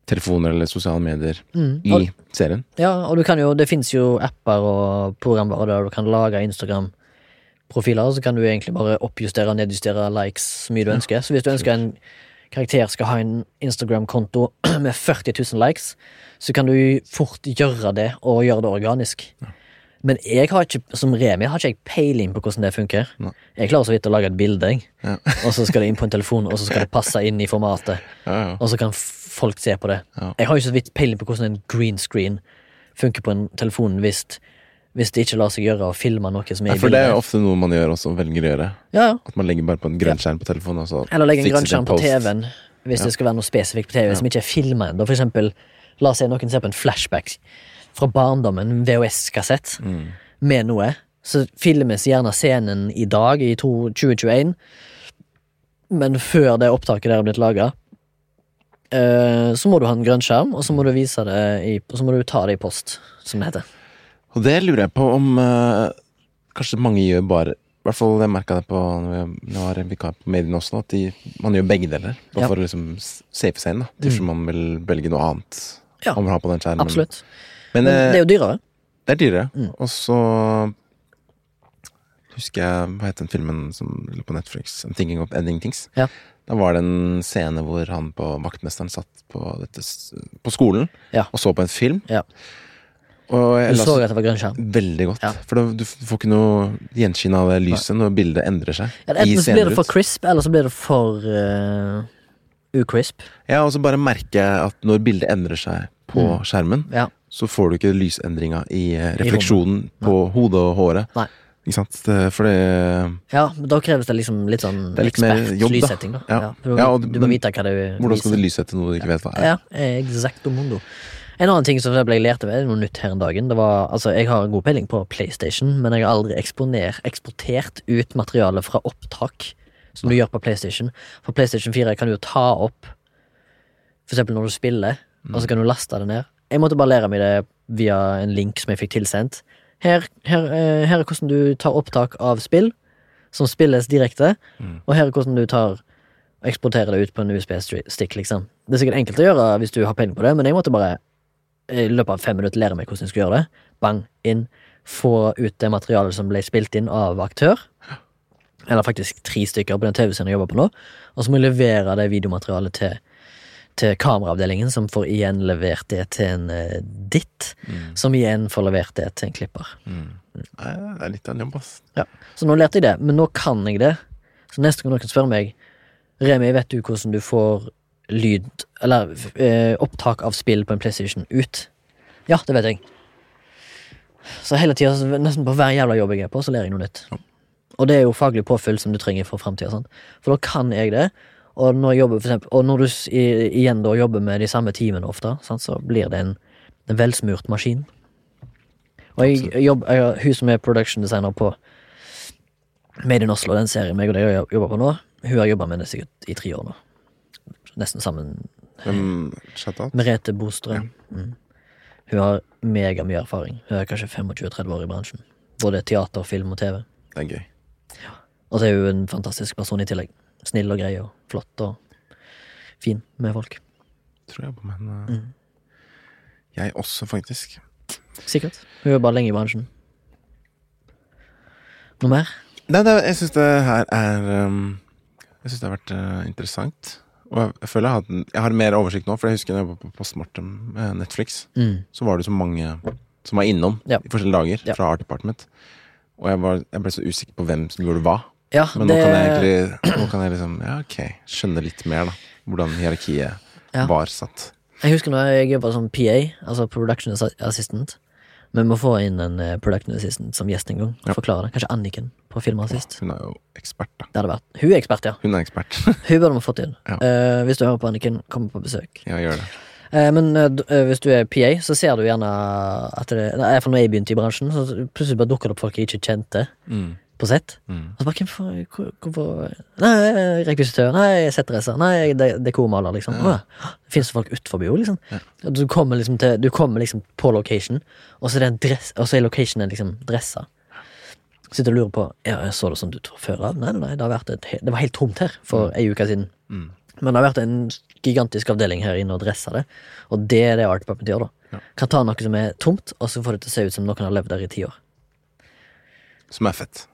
telefoner eller sosiale medier Mm. i Og, serien. ja, og du kan jo, det fins jo apper og programvarer der du kan lage Instagram-profiler, og så kan du egentlig bare oppjustere og nedjustere likes så mye du ønsker. Så hvis du ønsker en karakter skal ha en Instagram-konto [clears throat] med 40 000 likes, så kan du fort gjøre det, og gjøre det organisk. Men jeg har ikke, som Remi har ikke jeg peiling på hvordan det funker. Nei. Jeg klarer så vidt å lage et bilde. Ja. [laughs] og så skal det inn på en telefon, og så skal det passe inn i formatet. Ja, ja. Og så kan folk se på det. Ja. Jeg har ikke så vidt peiling på hvordan en green screen funker på en telefon hvis, hvis det ikke lar seg gjøre å filme noe som er i i for det er jo ofte noe man gjør også, velger å gjøre. Ja, ja. At man legger bare på en grønn skjerm på telefonen. Og så Eller legger en grønn skjerm på. TV-en hvis det skal være noe spesifikt på TV som ikke er filma ennå. For eksempel, la oss si noen ser på en flashback fra barndommen, en VHS-kassett, Mm. med noe. Så filmes gjerne scenen i dag, i 2021, Men før det opptaket der er blitt laga, så må du ha en grønn skjerm, og så må du vise det i, så må du ta det i post, som det heter. Og det lurer jeg på om uh, kanskje mange gjør bare I hvert fall jeg merka det på når jeg var vikar på mediene også, at de, man gjør begge deler. Bare Ja. for å liksom safe seg inn, da. Til man vil velge noe annet Ja, man vil ha på den skjermen. Absolutt. Men, Men eh, det er jo dyrere. Det er dyrere. Mm. Og så husker jeg Hva het den filmen som lå på Netflix? I'm Thinking of Ending Things. Ja. Da var det en scene hvor han på vaktmesteren satt på, dette, på skolen Ja. og så på en film. Ja. Du så at det var grønn skjerm. veldig godt. Ja. For da, du får ikke noe gjenskinn av lyset når bildet endrer seg. Ja, i enten så blir det for crisp, eller så blir det for uh, ucrisp. Ja, og så bare merker jeg at når bildet endrer seg på Mm. skjermen, Ja. så får du ikke lysendringa i refleksjonen refleksjonen på hodet og håret. Nei. Ikke sant? For det ja, men da kreves det liksom litt sånn Det er litt mer ekspert jobb, lyssetting, da. Ja. Du, Ja, og du må vite hva du Hvordan skal du lyssette noe du ikke vet hva er? Ja, exacto mundo. En annen ting som jeg ble lært ved, noe nytt her en dagen, det var Altså, jeg har god peiling på PlayStation, men jeg har aldri eksponert, eksportert ut materiale fra opptak som du gjør på PlayStation. For PlayStation 4 kan du jo ta opp For eksempel når du spiller, og så kan du laste det ned. Jeg måtte bare lære meg det via en link som jeg fikk tilsendt. Her, her, eh, her er hvordan du tar opptak av spill som spilles direkte, Mm. og her er hvordan du tar eksporterer det ut på en USB-stick, liksom. Det er sikkert enkelt å gjøre hvis du har peiling på det, men jeg måtte bare i løpet av fem minutter lære meg hvordan jeg skulle gjøre det. Bang, inn. Få ut det materialet som ble spilt inn av aktør. Eller faktisk tre stykker på den TV-serien jeg jobber på nå. Og så må jeg levere det videomaterialet til, til kameraavdelingen, som får igjen levert det til en uh, ditt. Mm. Som igjen får levert det til en klipper. Mm. Nei, det er litt av en jobb, ass. Så nå lærte jeg det, men nå kan jeg det. Så neste gang noen spør meg Remi, vet du hvordan du får lyd Eller eh, opptak av spill på en PlayStation ut? Ja, det vet jeg. Så hele tida, nesten på hver jævla jobb jeg er på, så lærer jeg noe nytt. Og det er jo faglig påfyll som du trenger for framtida. For da kan jeg det. Og når, jeg jobber, eksempel, og når du igjen da jobber med de samme teamene ofte, sant, så blir det en, en velsmurt maskin. Og jeg, jeg jobb, jeg, har- hun som er production designer på Made in Oslo, den serien meg og deg jobba på nå, hun har jobba med det sikkert i tre år nå. Nesten sammen. Hvem? Merete Bostrøm. Mm. Hun har megamye erfaring. Hun er kanskje 25-30 år i bransjen. Både teater, film og TV. Det er gøy. Og så er hun en fantastisk person i tillegg. Snill og grei og flott og fin med folk. Tror jeg på, men uh, Mm. Jeg også, faktisk. Sikkert. Hun er bare lenge i bransjen. Noe mer? Nei, det, jeg syns det her er um, Jeg syns det har vært uh, interessant. Og jeg, føler jeg har, jeg har mer oversikt nå, for jeg husker da jeg var på Postmortem med Netflix, Mm. så var det så mange som var innom Ja. i forskjellige dager Ja. fra Art Department. Og jeg, var, jeg ble så usikker på hvem som gjorde hva. Ja, Men det nå kan jeg egentlig Nå kan jeg liksom Ja, ok, skjønne litt mer, da. Hvordan hierarkiet var satt. Jeg husker når jeg jobba som PA, altså Production Assistant. Vi må få inn en eh, Production Assistant som gjest en gang. Ja. Forklare. Kanskje Anniken på Filmassist. Hun er jo ekspert, da. Det hadde vært Hun er ekspert, ja. Hun er ekspert. [laughs] [laughs] Hun burde vi fått inn. Ja. Uh, hvis du hører på Anniken, kom på besøk. ja, gjør det. Eh, men uh, hvis du er PA, så ser du gjerne at det For når jeg begynte i bransjen, så plutselig bare dukker det opp folk jeg ikke kjente Mm. På sett. Mm. Og så bare, hvem for, hvor- hvorfor Nei, rekvisitør. Nei, settdresser. Nei, de- dekormaler, liksom. Ja. Å, det finnes folk utenfor jo, liksom. Ja. Du kommer liksom til Du kommer liksom på location, og så er, dress, og så er locationen liksom dressa. Sitter og lurer på Ja, jeg så det sånn ut fra før av. Nei, nei, nei, det, har vært et, det var helt tomt her for ei uke siden. Mm. Men det har vært en gigantisk avdeling her inne og dressa det. Og det er det Art Department gjør, da. Ja. Kan ta noe som er tomt, og så få det til å se ut som noen har levd der i ti år. Som er fett.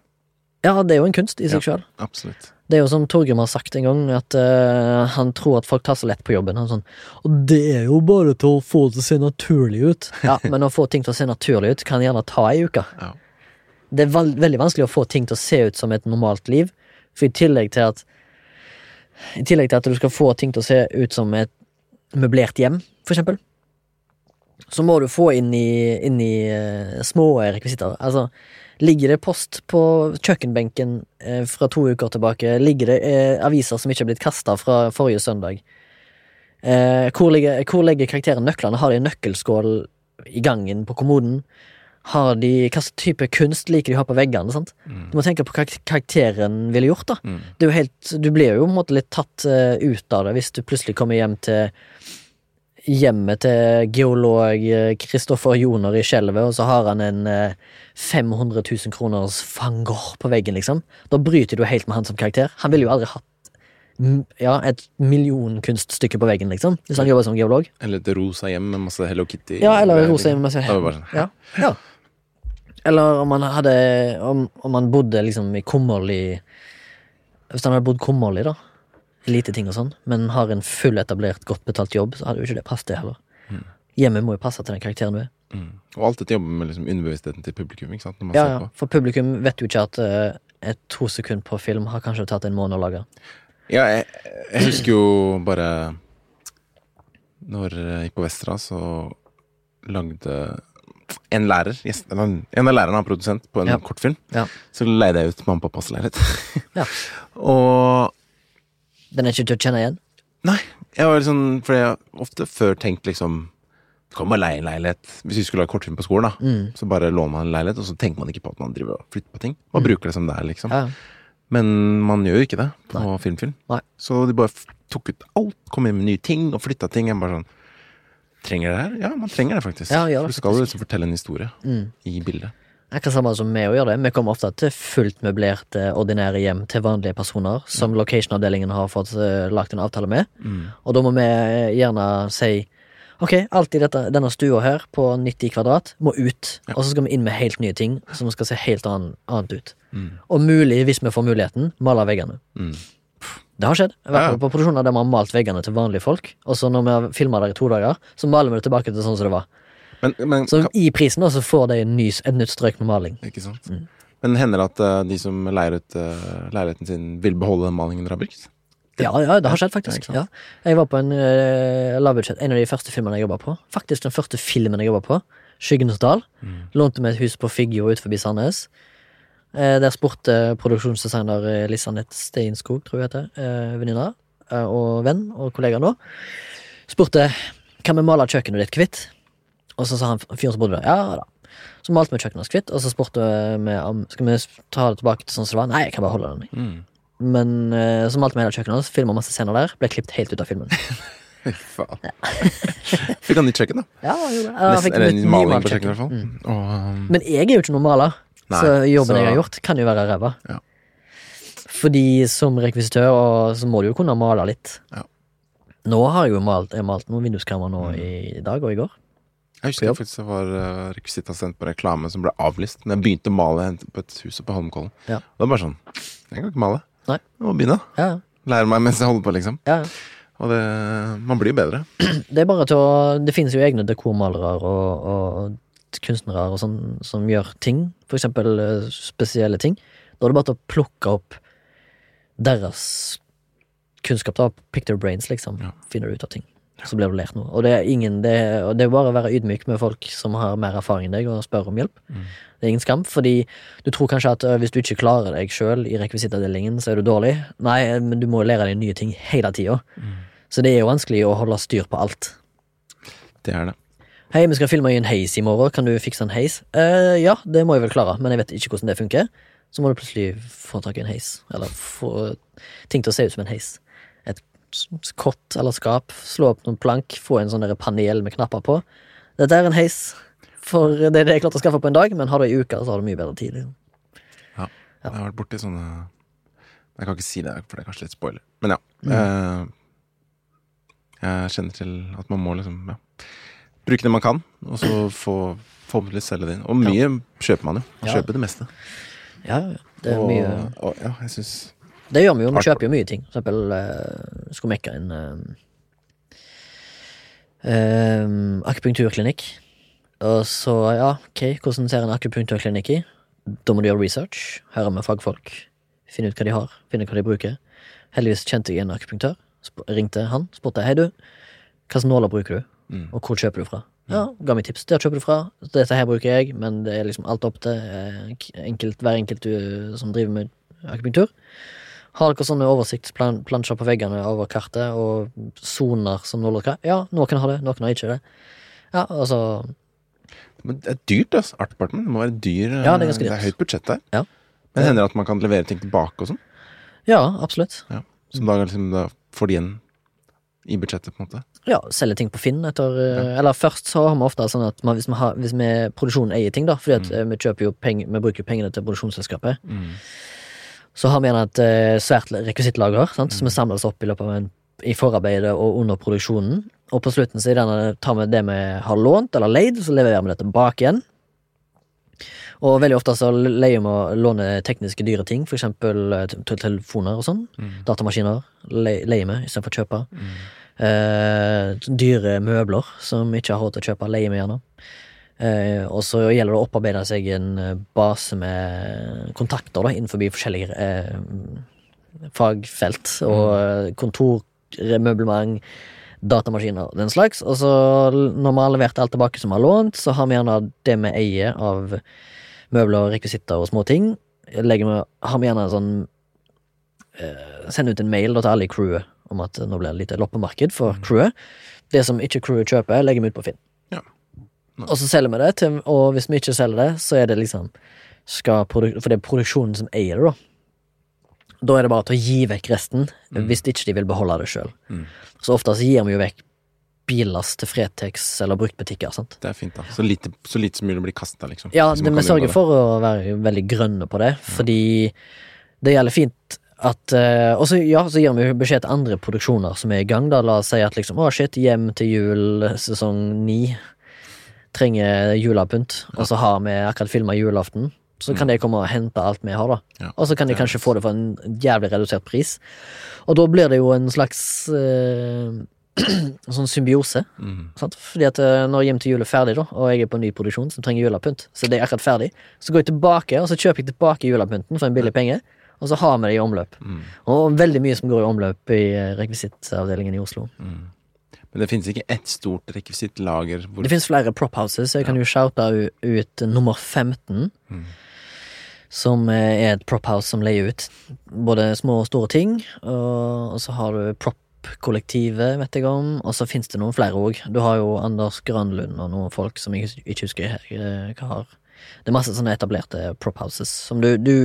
Ja, det er jo en kunst i seg Ja. sjøl. Absolutt. Det er jo som Torgrim har sagt en gang, at uh, han tror at folk tar så lett på jobben. Sånn, og det er jo bare til å få det til å se naturlig ut. [laughs] Ja, men å få ting til å se naturlig ut kan gjerne ta ei uke. Ja. Det er vel- veldig vanskelig å få ting til å se ut som et normalt liv, for i tillegg til at I tillegg til at du skal få ting til å se ut som et møblert hjem, for eksempel, så må du få inn i, inn i uh, små rekvisitter. Altså, ligger det post på kjøkkenbenken eh, fra to uker tilbake? Ligger det eh, aviser som ikke har blitt kasta fra forrige søndag? Eh, hvor, ligger, hvor legger karakteren nøklene? Har de en nøkkelskål i gangen på kommoden? Har de, hva type kunst liker de å ha på veggene? sant? Du må tenke på hva karakteren ville gjort. da. Mm. Er helt, Du blir jo på en måte litt tatt uh, ut av det hvis du plutselig kommer hjem til hjemmet til geolog eh, Kristoffer Joner i Skjelvet, og så har han en eh, 500 000 kroners van Gogh på veggen, liksom. Da bryter du helt med han som karakter. Han ville jo aldri hatt ja, et millionkunststykke på veggen, liksom, hvis han jobber som geolog. Eller et rosa hjem med masse Hello Kitty. Ja, eller et rosa hjem med masse Hello bare sånn, ja, ja. Eller om han hadde Om, om han bodde liksom i kummerlig Hvis han hadde bodd kummerlig, da. Lite ting og sånn, men har en full etablert, godt betalt jobb, så hadde jo ikke det passet, det heller. Hjemmet må jo passe til den karakteren du er. Mm. Og alt dette jobber med liksom underbevisstheten til publikum. ikke sant? Ja, ja. For publikum vet jo ikke at uh, et to sekund på film har kanskje tatt en måned å lage. Ja, jeg, jeg husker jo bare Når jeg gikk på Vestra, så lagde en lærer, en av lærerne var produsent på en Ja. kortfilm. Ja. Så leide jeg ut mamma og pappas leilighet. Ja. [laughs] og Den er ikke til å kjenne igjen. Nei, jeg var liksom, For jeg har ofte før tenkt liksom Du kan bare leie en leilighet. Hvis vi skulle lage kortfilm på skolen, da, Mm. så bare låner man en leilighet, og så tenker man ikke på at man driver og flytter på ting. Man bruker det som det er, liksom. Ja. Men man gjør jo ikke det på filmfilm. Nei. Så de bare tok ut alt, kom inn med nye ting og flytta ting. Jeg bare sånn Trenger det her? Ja, man trenger det faktisk. Ja, det For du skal jo liksom fortelle en historie Mm. i bildet. Akkurat samme som vi å gjøre det. Vi kommer ofte til fullt møblerte, ordinære hjem til vanlige personer, som location-avdelingen har fått uh, lagt en avtale med. Og da må vi eh, gjerne si Ok, alt i dette, denne stua her på 90 kvadrat må ut. Og så skal vi inn med helt nye ting som skal se helt annet, annet ut. Og mulig, hvis vi får muligheten, male veggene. Mm. Det har skjedd. I hvert Ja, fall på produksjoner der vi har malt veggene til vanlige folk. Og så når vi har filma der i to dager, så maler vi det tilbake til sånn som det var. Men, men Så i prisen da, så får de en ny, et nytt strøk med maling. Ikke sant? Mm. Men hender det at eh, de som leier ut uh, leiligheten sin, vil beholde den malingen dere har brukt? Ja, ja, det har skjedd, faktisk. Ja, Ja. Jeg var på en uh, lavbudsjett, en av de første filmene jeg jobba på. Faktisk den første filmen jeg jobba på. 'Skyggenes dal'. Mm. Lånte meg et hus på Figgjo ut forbi Sandnes. Eh, der spurte produksjonsdesigner eh, Lisa Steinskog, tror jeg heter, uh, venninna eh, og venn og kollega nå, spurte kan vi male kjøkkenet ditt hvitt. Og så sa han fyren som bodde der, ja da. Så malte vi kjøkkenet hans hvitt, og så spurte vi om skal vi ta det tilbake til sånn som det var. Nei, jeg kan bare holde den. Mm. Men eh, så malte vi hele kjøkkenet hans, filma masse scener der, ble klippet helt ut av filmen. [laughs] Faen. [laughs] Fikk han nytt kjøkken, da? [laughs] Ja, han da. det. Han Nest, fikk eller nytt- maling på kjøkkenet, i hvert fall. Og, um, Men jeg er jo ikke noen maler, så jobben så- jeg har gjort, kan jo være ræva. Ja. Fordi som rekvisitør og så må du jo kunne male litt. Ja. Nå har jeg jo malt, jeg har malt noen vinduskarmer nå Mm. i dag og i går. Jeg husker faktisk det var uh, rekvisittassistent på reklame som ble avlyst Når jeg begynte å male på et hus på Holmenkollen. Ja. Det var bare sånn Jeg kan ikke male. Nei. Jeg må begynne. Ja, Lære meg mens jeg holder på, liksom. ja. Og det, man blir bedre. [clears throat] Det er bare til å Det finnes jo egne dekormalere og, og kunstnere og sånn som gjør ting. For eksempel eh, spesielle ting. Da er det bare til å plukke opp deres kunnskap, da. Their brains, liksom. Finner du ut av ting. Så blir du lært noe. Og det er ingen Det, og det er bare å være ydmyk med folk som har mer erfaring enn deg, og spørre om hjelp. Mm. Det er ingen skam, fordi du tror kanskje at hvis du ikke klarer deg sjøl i rekvisittavdelingen, så er du dårlig. Nei, men du må lære deg nye ting hele tida. Mm. Så det er jo vanskelig å holde styr på alt. Det er det. Hei, vi skal filme i en heis i morgen, kan du fikse en heis? Eh, ja, det må jeg vel klare, men jeg vet ikke hvordan det funker. Så må du plutselig få tak i en heis, eller få ting til å se ut som en heis. Kott eller skap, slå opp noen plank, få en sånn panel med knapper på. Dette er en heis, for det er det jeg klarte å skaffe på en dag, men har du ei uke, så har du mye bedre tid. Liksom. Ja. Jeg har vært borti sånne Jeg kan ikke si det, for det er kanskje litt spoiler. Men ja. Mm. Jeg, jeg kjenner til at man må liksom ja, bruke det man kan, og så få forhåpentligvis selge det inn. Og mye kjøper man jo. Man Ja. kjøper det meste. Ja, ja, det er og, mye og ja, jeg syns Det gjør vi jo, vi kjøper jo mye ting. For eksempel uh, skulle mekke en uh, uh, akupunkturklinikk. Og så, ja, ok, hvordan ser en akupunkturklinikk i? Da må du gjøre research, høre med fagfolk, finne ut hva de har, finne ut hva de bruker. Heldigvis kjente jeg en akupunktør. Ringte han, spurte hei du, hva slags nåler bruker du, mm. og hvor kjøper du fra? Ja, ga meg tips. Der kjøper du fra. Dette her bruker jeg, men det er liksom alt opp til eh, enkelt, hver enkelt du, som driver med akupunktur. Har dere sånne oversiktsplansjer på veggene over kartet, og soner som nåler hva? Ja, noen har det, noen har ikke det. Ja, altså Men det er dyrt, altså. Art Department. Det må være dyr. Ja, det er ganske det er høyt budsjett der. Ja. Men hender det at man kan levere ting tilbake og sånn? Ja, absolutt. Ja. Som da, liksom, da får de igjen i budsjettet, på en måte. Ja, selge ting på Finn etter ja. Eller først så har vi ofte sånn at man, hvis, vi har, hvis vi produksjonen eier ting, da, fordi at mm. vi kjøper jo peng, vi bruker pengene til produksjonsselskapet, Mm. Så har vi gjerne et eh, svært rekvisittlager sant, som vi samles opp i løpet av en i forarbeidet og under produksjonen. Og på slutten så tar vi det vi har lånt eller leid, så leverer vi det tilbake igjen. Og veldig ofte så leier vi og låner tekniske dyre ting, eksempel eh, telefoner og sånn. Mm. Datamaskiner leier vi istedenfor å kjøpe. Mm. Eh, dyre møbler som vi ikke har råd til å kjøpe, leier vi gjerne. Eh, og så gjelder det å opparbeide seg en eh, base med kontakter da, innenfor forskjellige eh, fagfelt. Og kontor, møblement, datamaskiner og den slags. Og så når vi har levert alt tilbake som vi har lånt, så har vi gjerne det vi eier av møbler, rekvisitter og småting. Legger vi, har vi gjerne en sånn eh, Send ut en mail da, til alle i crewet om at nå blir det litt loppemarked for crewet. Det som ikke crewet kjøper, legger vi ut på Finn. Og så selger vi det, til, og hvis vi ikke selger det, så er det liksom For det er produksjonen som eier det, da. Da er det bare til å gi vekk resten, hvis ikke de vil beholde det sjøl. Mm. Så ofte så gir vi jo vekk billass til Fretex eller bruktbutikker. sant? Det er fint, da. Så lite, så lite som mulig blir kasta, liksom. Ja, det, vi sørger for å være veldig grønne på det, fordi det gjelder fint at eh, Og så ja, så gir vi beskjed til andre produksjoner som er i gang. da La oss si at liksom Å, shit, hjem til jul sesong ni trenger julepynt, og så har vi akkurat filma julaften. Så kan de komme og hente alt vi har, da. Og så kan de kanskje få det for en jævlig redusert pris. Og da blir det jo en slags eh, [clears throat] sånn symbiose. Mm. Fordi at eh, når Hjem til jul er ferdig, da, og jeg er på ny produksjon som trenger julepynt, så det er akkurat ferdig, så går jeg tilbake, og så kjøper jeg tilbake julepynten for en billig penge, og så har vi det i omløp. Mm. Og veldig mye som går i omløp i eh, rekvisittavdelingen i Oslo. Mm. Men det finnes ikke ett stort rekvisittlager hvor Det finnes flere prop houses, så jeg kan jo shoute ut nummer 15. Mm. Som eh, er et prop house som leier ut både små og store ting. Og, så har du prop-kollektivet, vet jeg om. Og så finnes det noen flere òg. Du har jo Anders Grønlund og noen folk som jeg ikke husker eh, hva har. Det er masse sånne etablerte prop houses. Som du, du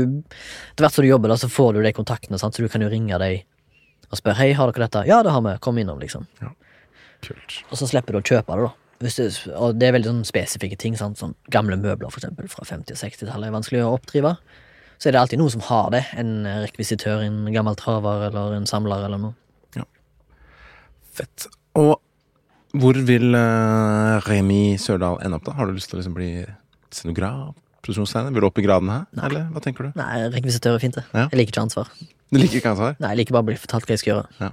Etter hvert som du jobber, da, så får du de kontaktene, sant? så du kan jo ringe dem og spørre Hei, har dere dette. Ja, det har vi. Kom innom, liksom. Kult. Og så slipper du å kjøpe det, da. Det, og det er veldig sånn spesifikke ting. Sant? Sånn gamle møbler, for eksempel, fra 50- og 60-tallet er vanskelig å oppdrive. Så er det alltid noen som har det. En rekvisitør, en gammel traver eller en samler eller noe. Fett. Og hvor vil uh, Remi Sørdal ende opp, da? Har du lyst til å liksom bli scenograf? Produksjonsleder? Vil du opp i graden her? Nei. Eller hva tenker du? Nei, rekvisitør er fint, det. Ja. Jeg liker ikke ansvar. Du liker ikke ansvar? Nei, jeg liker bare å bli fortalt hva jeg skal gjøre.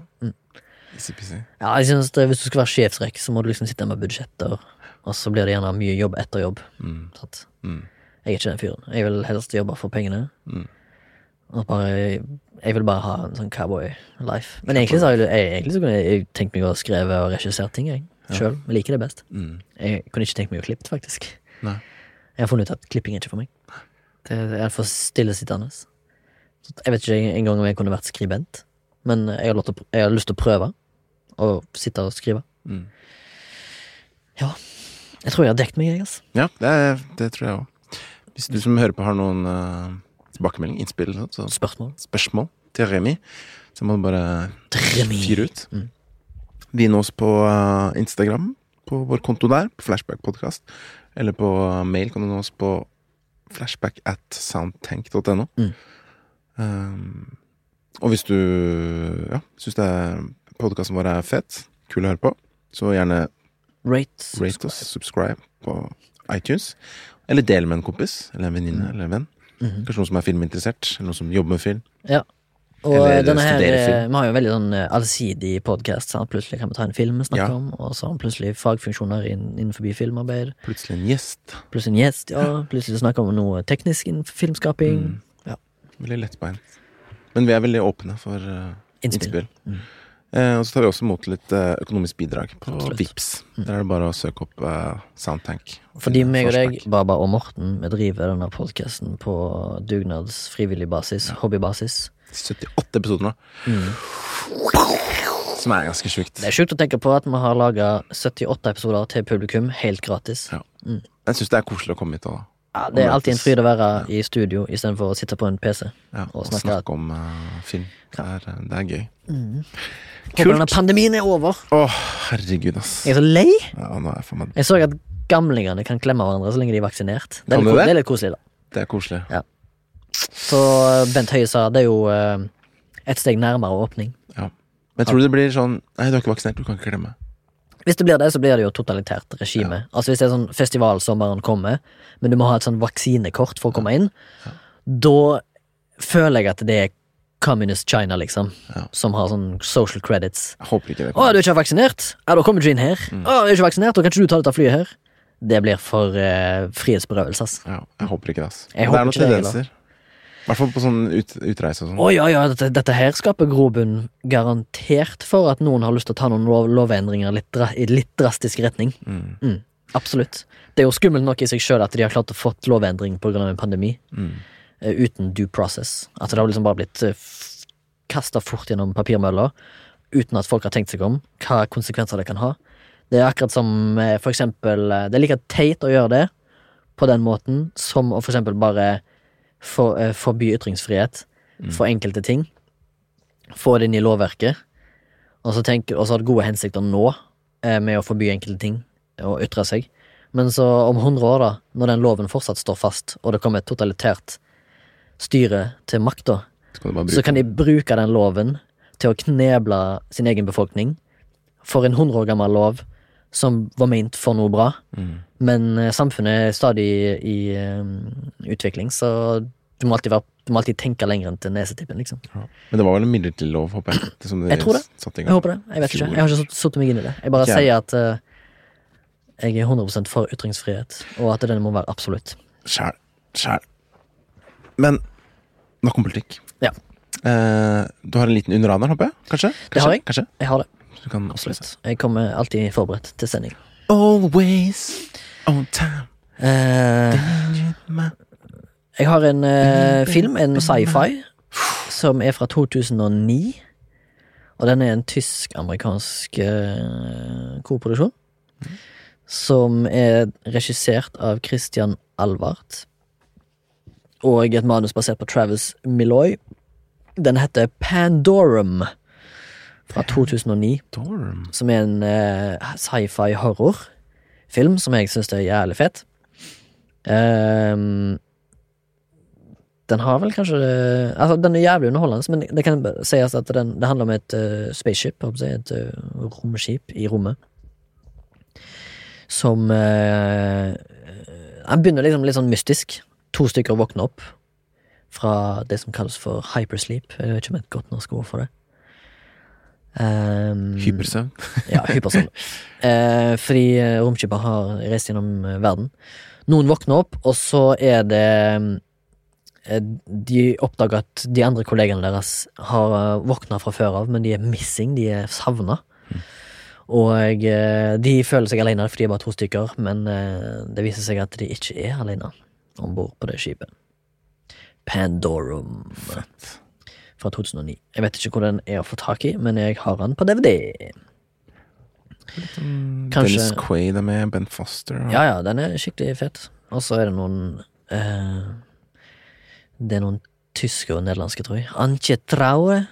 Easy-peasy. Ja, jeg synes det, Hvis du skal være sjefsrekk, så må du liksom sitte med budsjetter, og så blir det gjerne mye jobb etter jobb. Mm. Sant? Mm. Jeg er ikke den fyren. Jeg vil helst jobbe for pengene. Mm. Og bare, jeg vil bare ha en sånn cowboy-life. Men egentlig så, har jeg, egentlig så kunne jeg, jeg tenkt meg å skrive og regissere ting, jeg. Sjøl. Jeg liker det best. Mm. Jeg kunne ikke tenkt meg å klippe, faktisk. Nei. Jeg har funnet ut at klipping er ikke for meg. Det er for stillesittende. Jeg vet ikke engang om jeg kunne vært skribent, men jeg har, å, jeg har lyst til å prøve å sitte og skrive. Mm. Jeg tror jeg har dekket meg, jeg, altså. Ja, det, er- det tror jeg òg. Hvis du som hører på har noen uh, tilbakemelding, innspill, så Spørsmål. spørsmål til Remi, så må du bare Remi. fyre ut. Mm. Vi når oss på uh, Instagram, på vår konto der, på Flashback Podcast. Eller på uh, mail kan du nå oss på flashback at soundtank.no. Mm. Um, og hvis du ja, syns podkasten vår er fett, kul å høre på, så gjerne Rate. rate oss, subscribe på iTunes. Eller del med en kompis, eller en venninne, eller en venn. Mhm. Kanskje noen som er filminteressert, eller noen som jobber med film. Ja. Og Eller denne her, eh, vi har jo veldig sånn eh, allsidig podkast. Plutselig kan vi ta en film vi snakker Ja. om, og så har vi plutselig fagfunksjoner inn, innenfor filmarbeid. Plutselig en gjest. Plutselig en gjest, ja. [laughs] Plutselig snakker vi om noe teknisk innenfor filmskaping. Mm. Veldig lettbeint. Men vi er veldig åpne for uh, Innspill. innspill. Mm. Eh, og så tar vi også imot litt eh, økonomisk bidrag på Absolutt. Vips Der er det bare å søke opp eh, Soundtank. Fordi meg og deg, Baba og Morten, vi driver denne podkasten på dugnads, frivillig basis, hobbybasis. 78 episoder nå, Mm. som er ganske sjukt. Det er sjukt å tenke på at vi har laga 78 episoder til publikum helt gratis. Ja. Mm. Jeg syns det er koselig å komme hit da. Ja, det er alltid en fryd å være i studio istedenfor å sitte på en PC. Ja, Og og snakke- snakke, om uh, film. Det er, det er gøy. Håper denne pandemien er over. Å, herregud, ass. Jeg er så lei. Ja, nå er jeg for meg Jeg så at gamlingene kan klemme hverandre så lenge de er vaksinert. Det er litt, det? det er litt koselig, da. Det er koselig. Så eh, Bent Høie sa det er jo eh, et steg nærmere åpning. Men tror du det blir sånn Nei, du er ikke vaksinert, du kan ikke klemme. Hvis det blir det, så blir det jo totalitært regime. Altså Hvis det er sånn festivalsommeren kommer, men du må ha et sånn vaksinekort for å komme inn, da føler jeg at det er Communist China, liksom, Ja. som har sånn social credits. Jeg håper ikke det Å, er ikke vaksinert? Ja, da kommer du ikke inn her. Å, er ikke vaksinert? Da kan ikke du ta dette flyet her. Det blir for uh, frihetsberøvelse, ass. Ja, jeg håper ikke det, ass. Jeg Men det er noen tendenser. I hvert fall på sånn ut, utreise og sånn. Å ja, ja, dette, dette her skaper grobunn garantert for at noen har lyst til å ta noen lov, lovendringer litt dra, i litt drastisk retning. Mm. Absolutt. Det er jo skummelt nok i seg sjøl at de har klart å fått lovendring pga. en pandemi Mm. Eh, uten due process. At det har liksom bare blitt uh, kasta fort gjennom papirmølla uten at folk har tenkt seg om hva konsekvenser det kan ha. Det er akkurat som eh, for eksempel eh, Det er like teit å gjøre det på den måten som å for eksempel bare for, eh, forby ytringsfrihet for enkelte ting. Få det inn i lovverket, og så, tenke, og så ha gode hensikter nå eh, med å forby enkelte ting og ytre seg. Men så om 100 år, da, når den loven fortsatt står fast, og det kommer et totalitært styre til makta, Så kan de bruke den loven til å kneble sin egen befolkning for en 100 år gammel lov som var ment for noe bra. Mm. Men eh, samfunnet er stadig i um, utvikling, så du må alltid, være, du må alltid tenke lenger enn til nesetippen, liksom. Ja. Men det var vel en midlertidig lov, håper jeg. Jeg tror det. Jeg håper det. Jeg vet ikke. Jeg har ikke satt meg inn i det. Jeg bare okay. sier at uh, jeg er 100 for ytringsfrihet, og at den må være absolutt. Sjæl. Sjæl. Men nok om politikk. Ja. Eh, du har en liten underaner, håper jeg? Kanskje? Kanskje? Det har jeg. Kanskje? Jeg har det. Du kan Absolutt. Jeg kommer alltid forberedt til sending. Always on time. Eh, jeg har en eh, film, en sci-fi, som er fra 2009. Og den er en tysk-amerikansk uh, koproduksjon. Som er regissert av Christian Alvart. Og et manus basert på Travis Milloy. Den heter Pandorum fra 2009 Pandorum. som er en uh, sci-fi horrorfilm som jeg syns er jævlig fett. Um, den har vel kanskje Altså, den er jævlig underholdende, men det kan sies at den, det handler om et uh, spaceship, et uh, romskip i rommet. Som uh, Han begynner liksom litt sånn mystisk. To stykker våkner opp fra det som kalles for hypersleep. Jeg vet ikke om et godt norsk ord for det. Um, Hypersøvn. ja, hypersøvn. Uh, [laughs] fordi eh, romskipet har reist gjennom eh, verden. Noen våkner opp, og så er det De oppdager at de andre kollegene deres har våkna fra før av, men de er missing, de er savna. Og eh, de føler seg alene, for de er bare to stykker, men det viser seg at de ikke er alene om bord på det skipet. Pandorum Fett. fra 2009. Jeg vet ikke hvor den er å få tak i, men jeg har den på DVD. Kanskje- Dennis Quaid er med, Ben Foster og Ja, ja, den er skikkelig fet. Og så er det noen eh, Det er noen tyske og nederlandske, tror jeg. Antje Traue.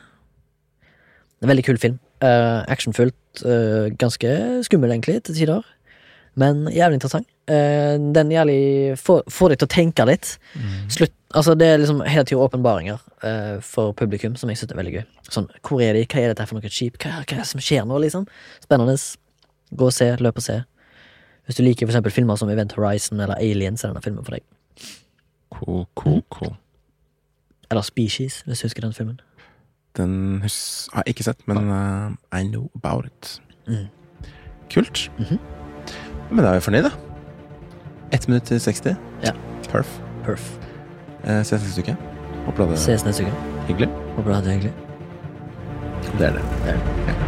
En veldig kul film. Eh, actionfullt. eh, ganske skummel, egentlig, til tider. Men jævlig interessant. Eh, den jævlig får, får deg til å tenke litt. Slutt Altså, det er liksom hele tida åpenbaringer eh, for publikum, som jeg syns er veldig gøy. Sånn, hvor er de? Hva er dette for noe skip? Hva, hva er det som skjer nå, liksom? Spennende. Gå og se, løp og se. Hvis du liker for eksempel filmer som Event Horizon eller Aliens, er denne filmen for deg. Cool, cool, cool. Eller Species, hvis du husker den filmen. Den har jeg ikke sett, men uh, I know about it. Mm. Kult. Mhm. Men da er vi fornøyd, da. Ett minutt til 60. Ja. Perf. Perf. Eh, ses neste uke. Håper du hadde Ses neste uke. det hyggelig. Håper du hadde det hyggelig. Det er det. Det er det. Ja.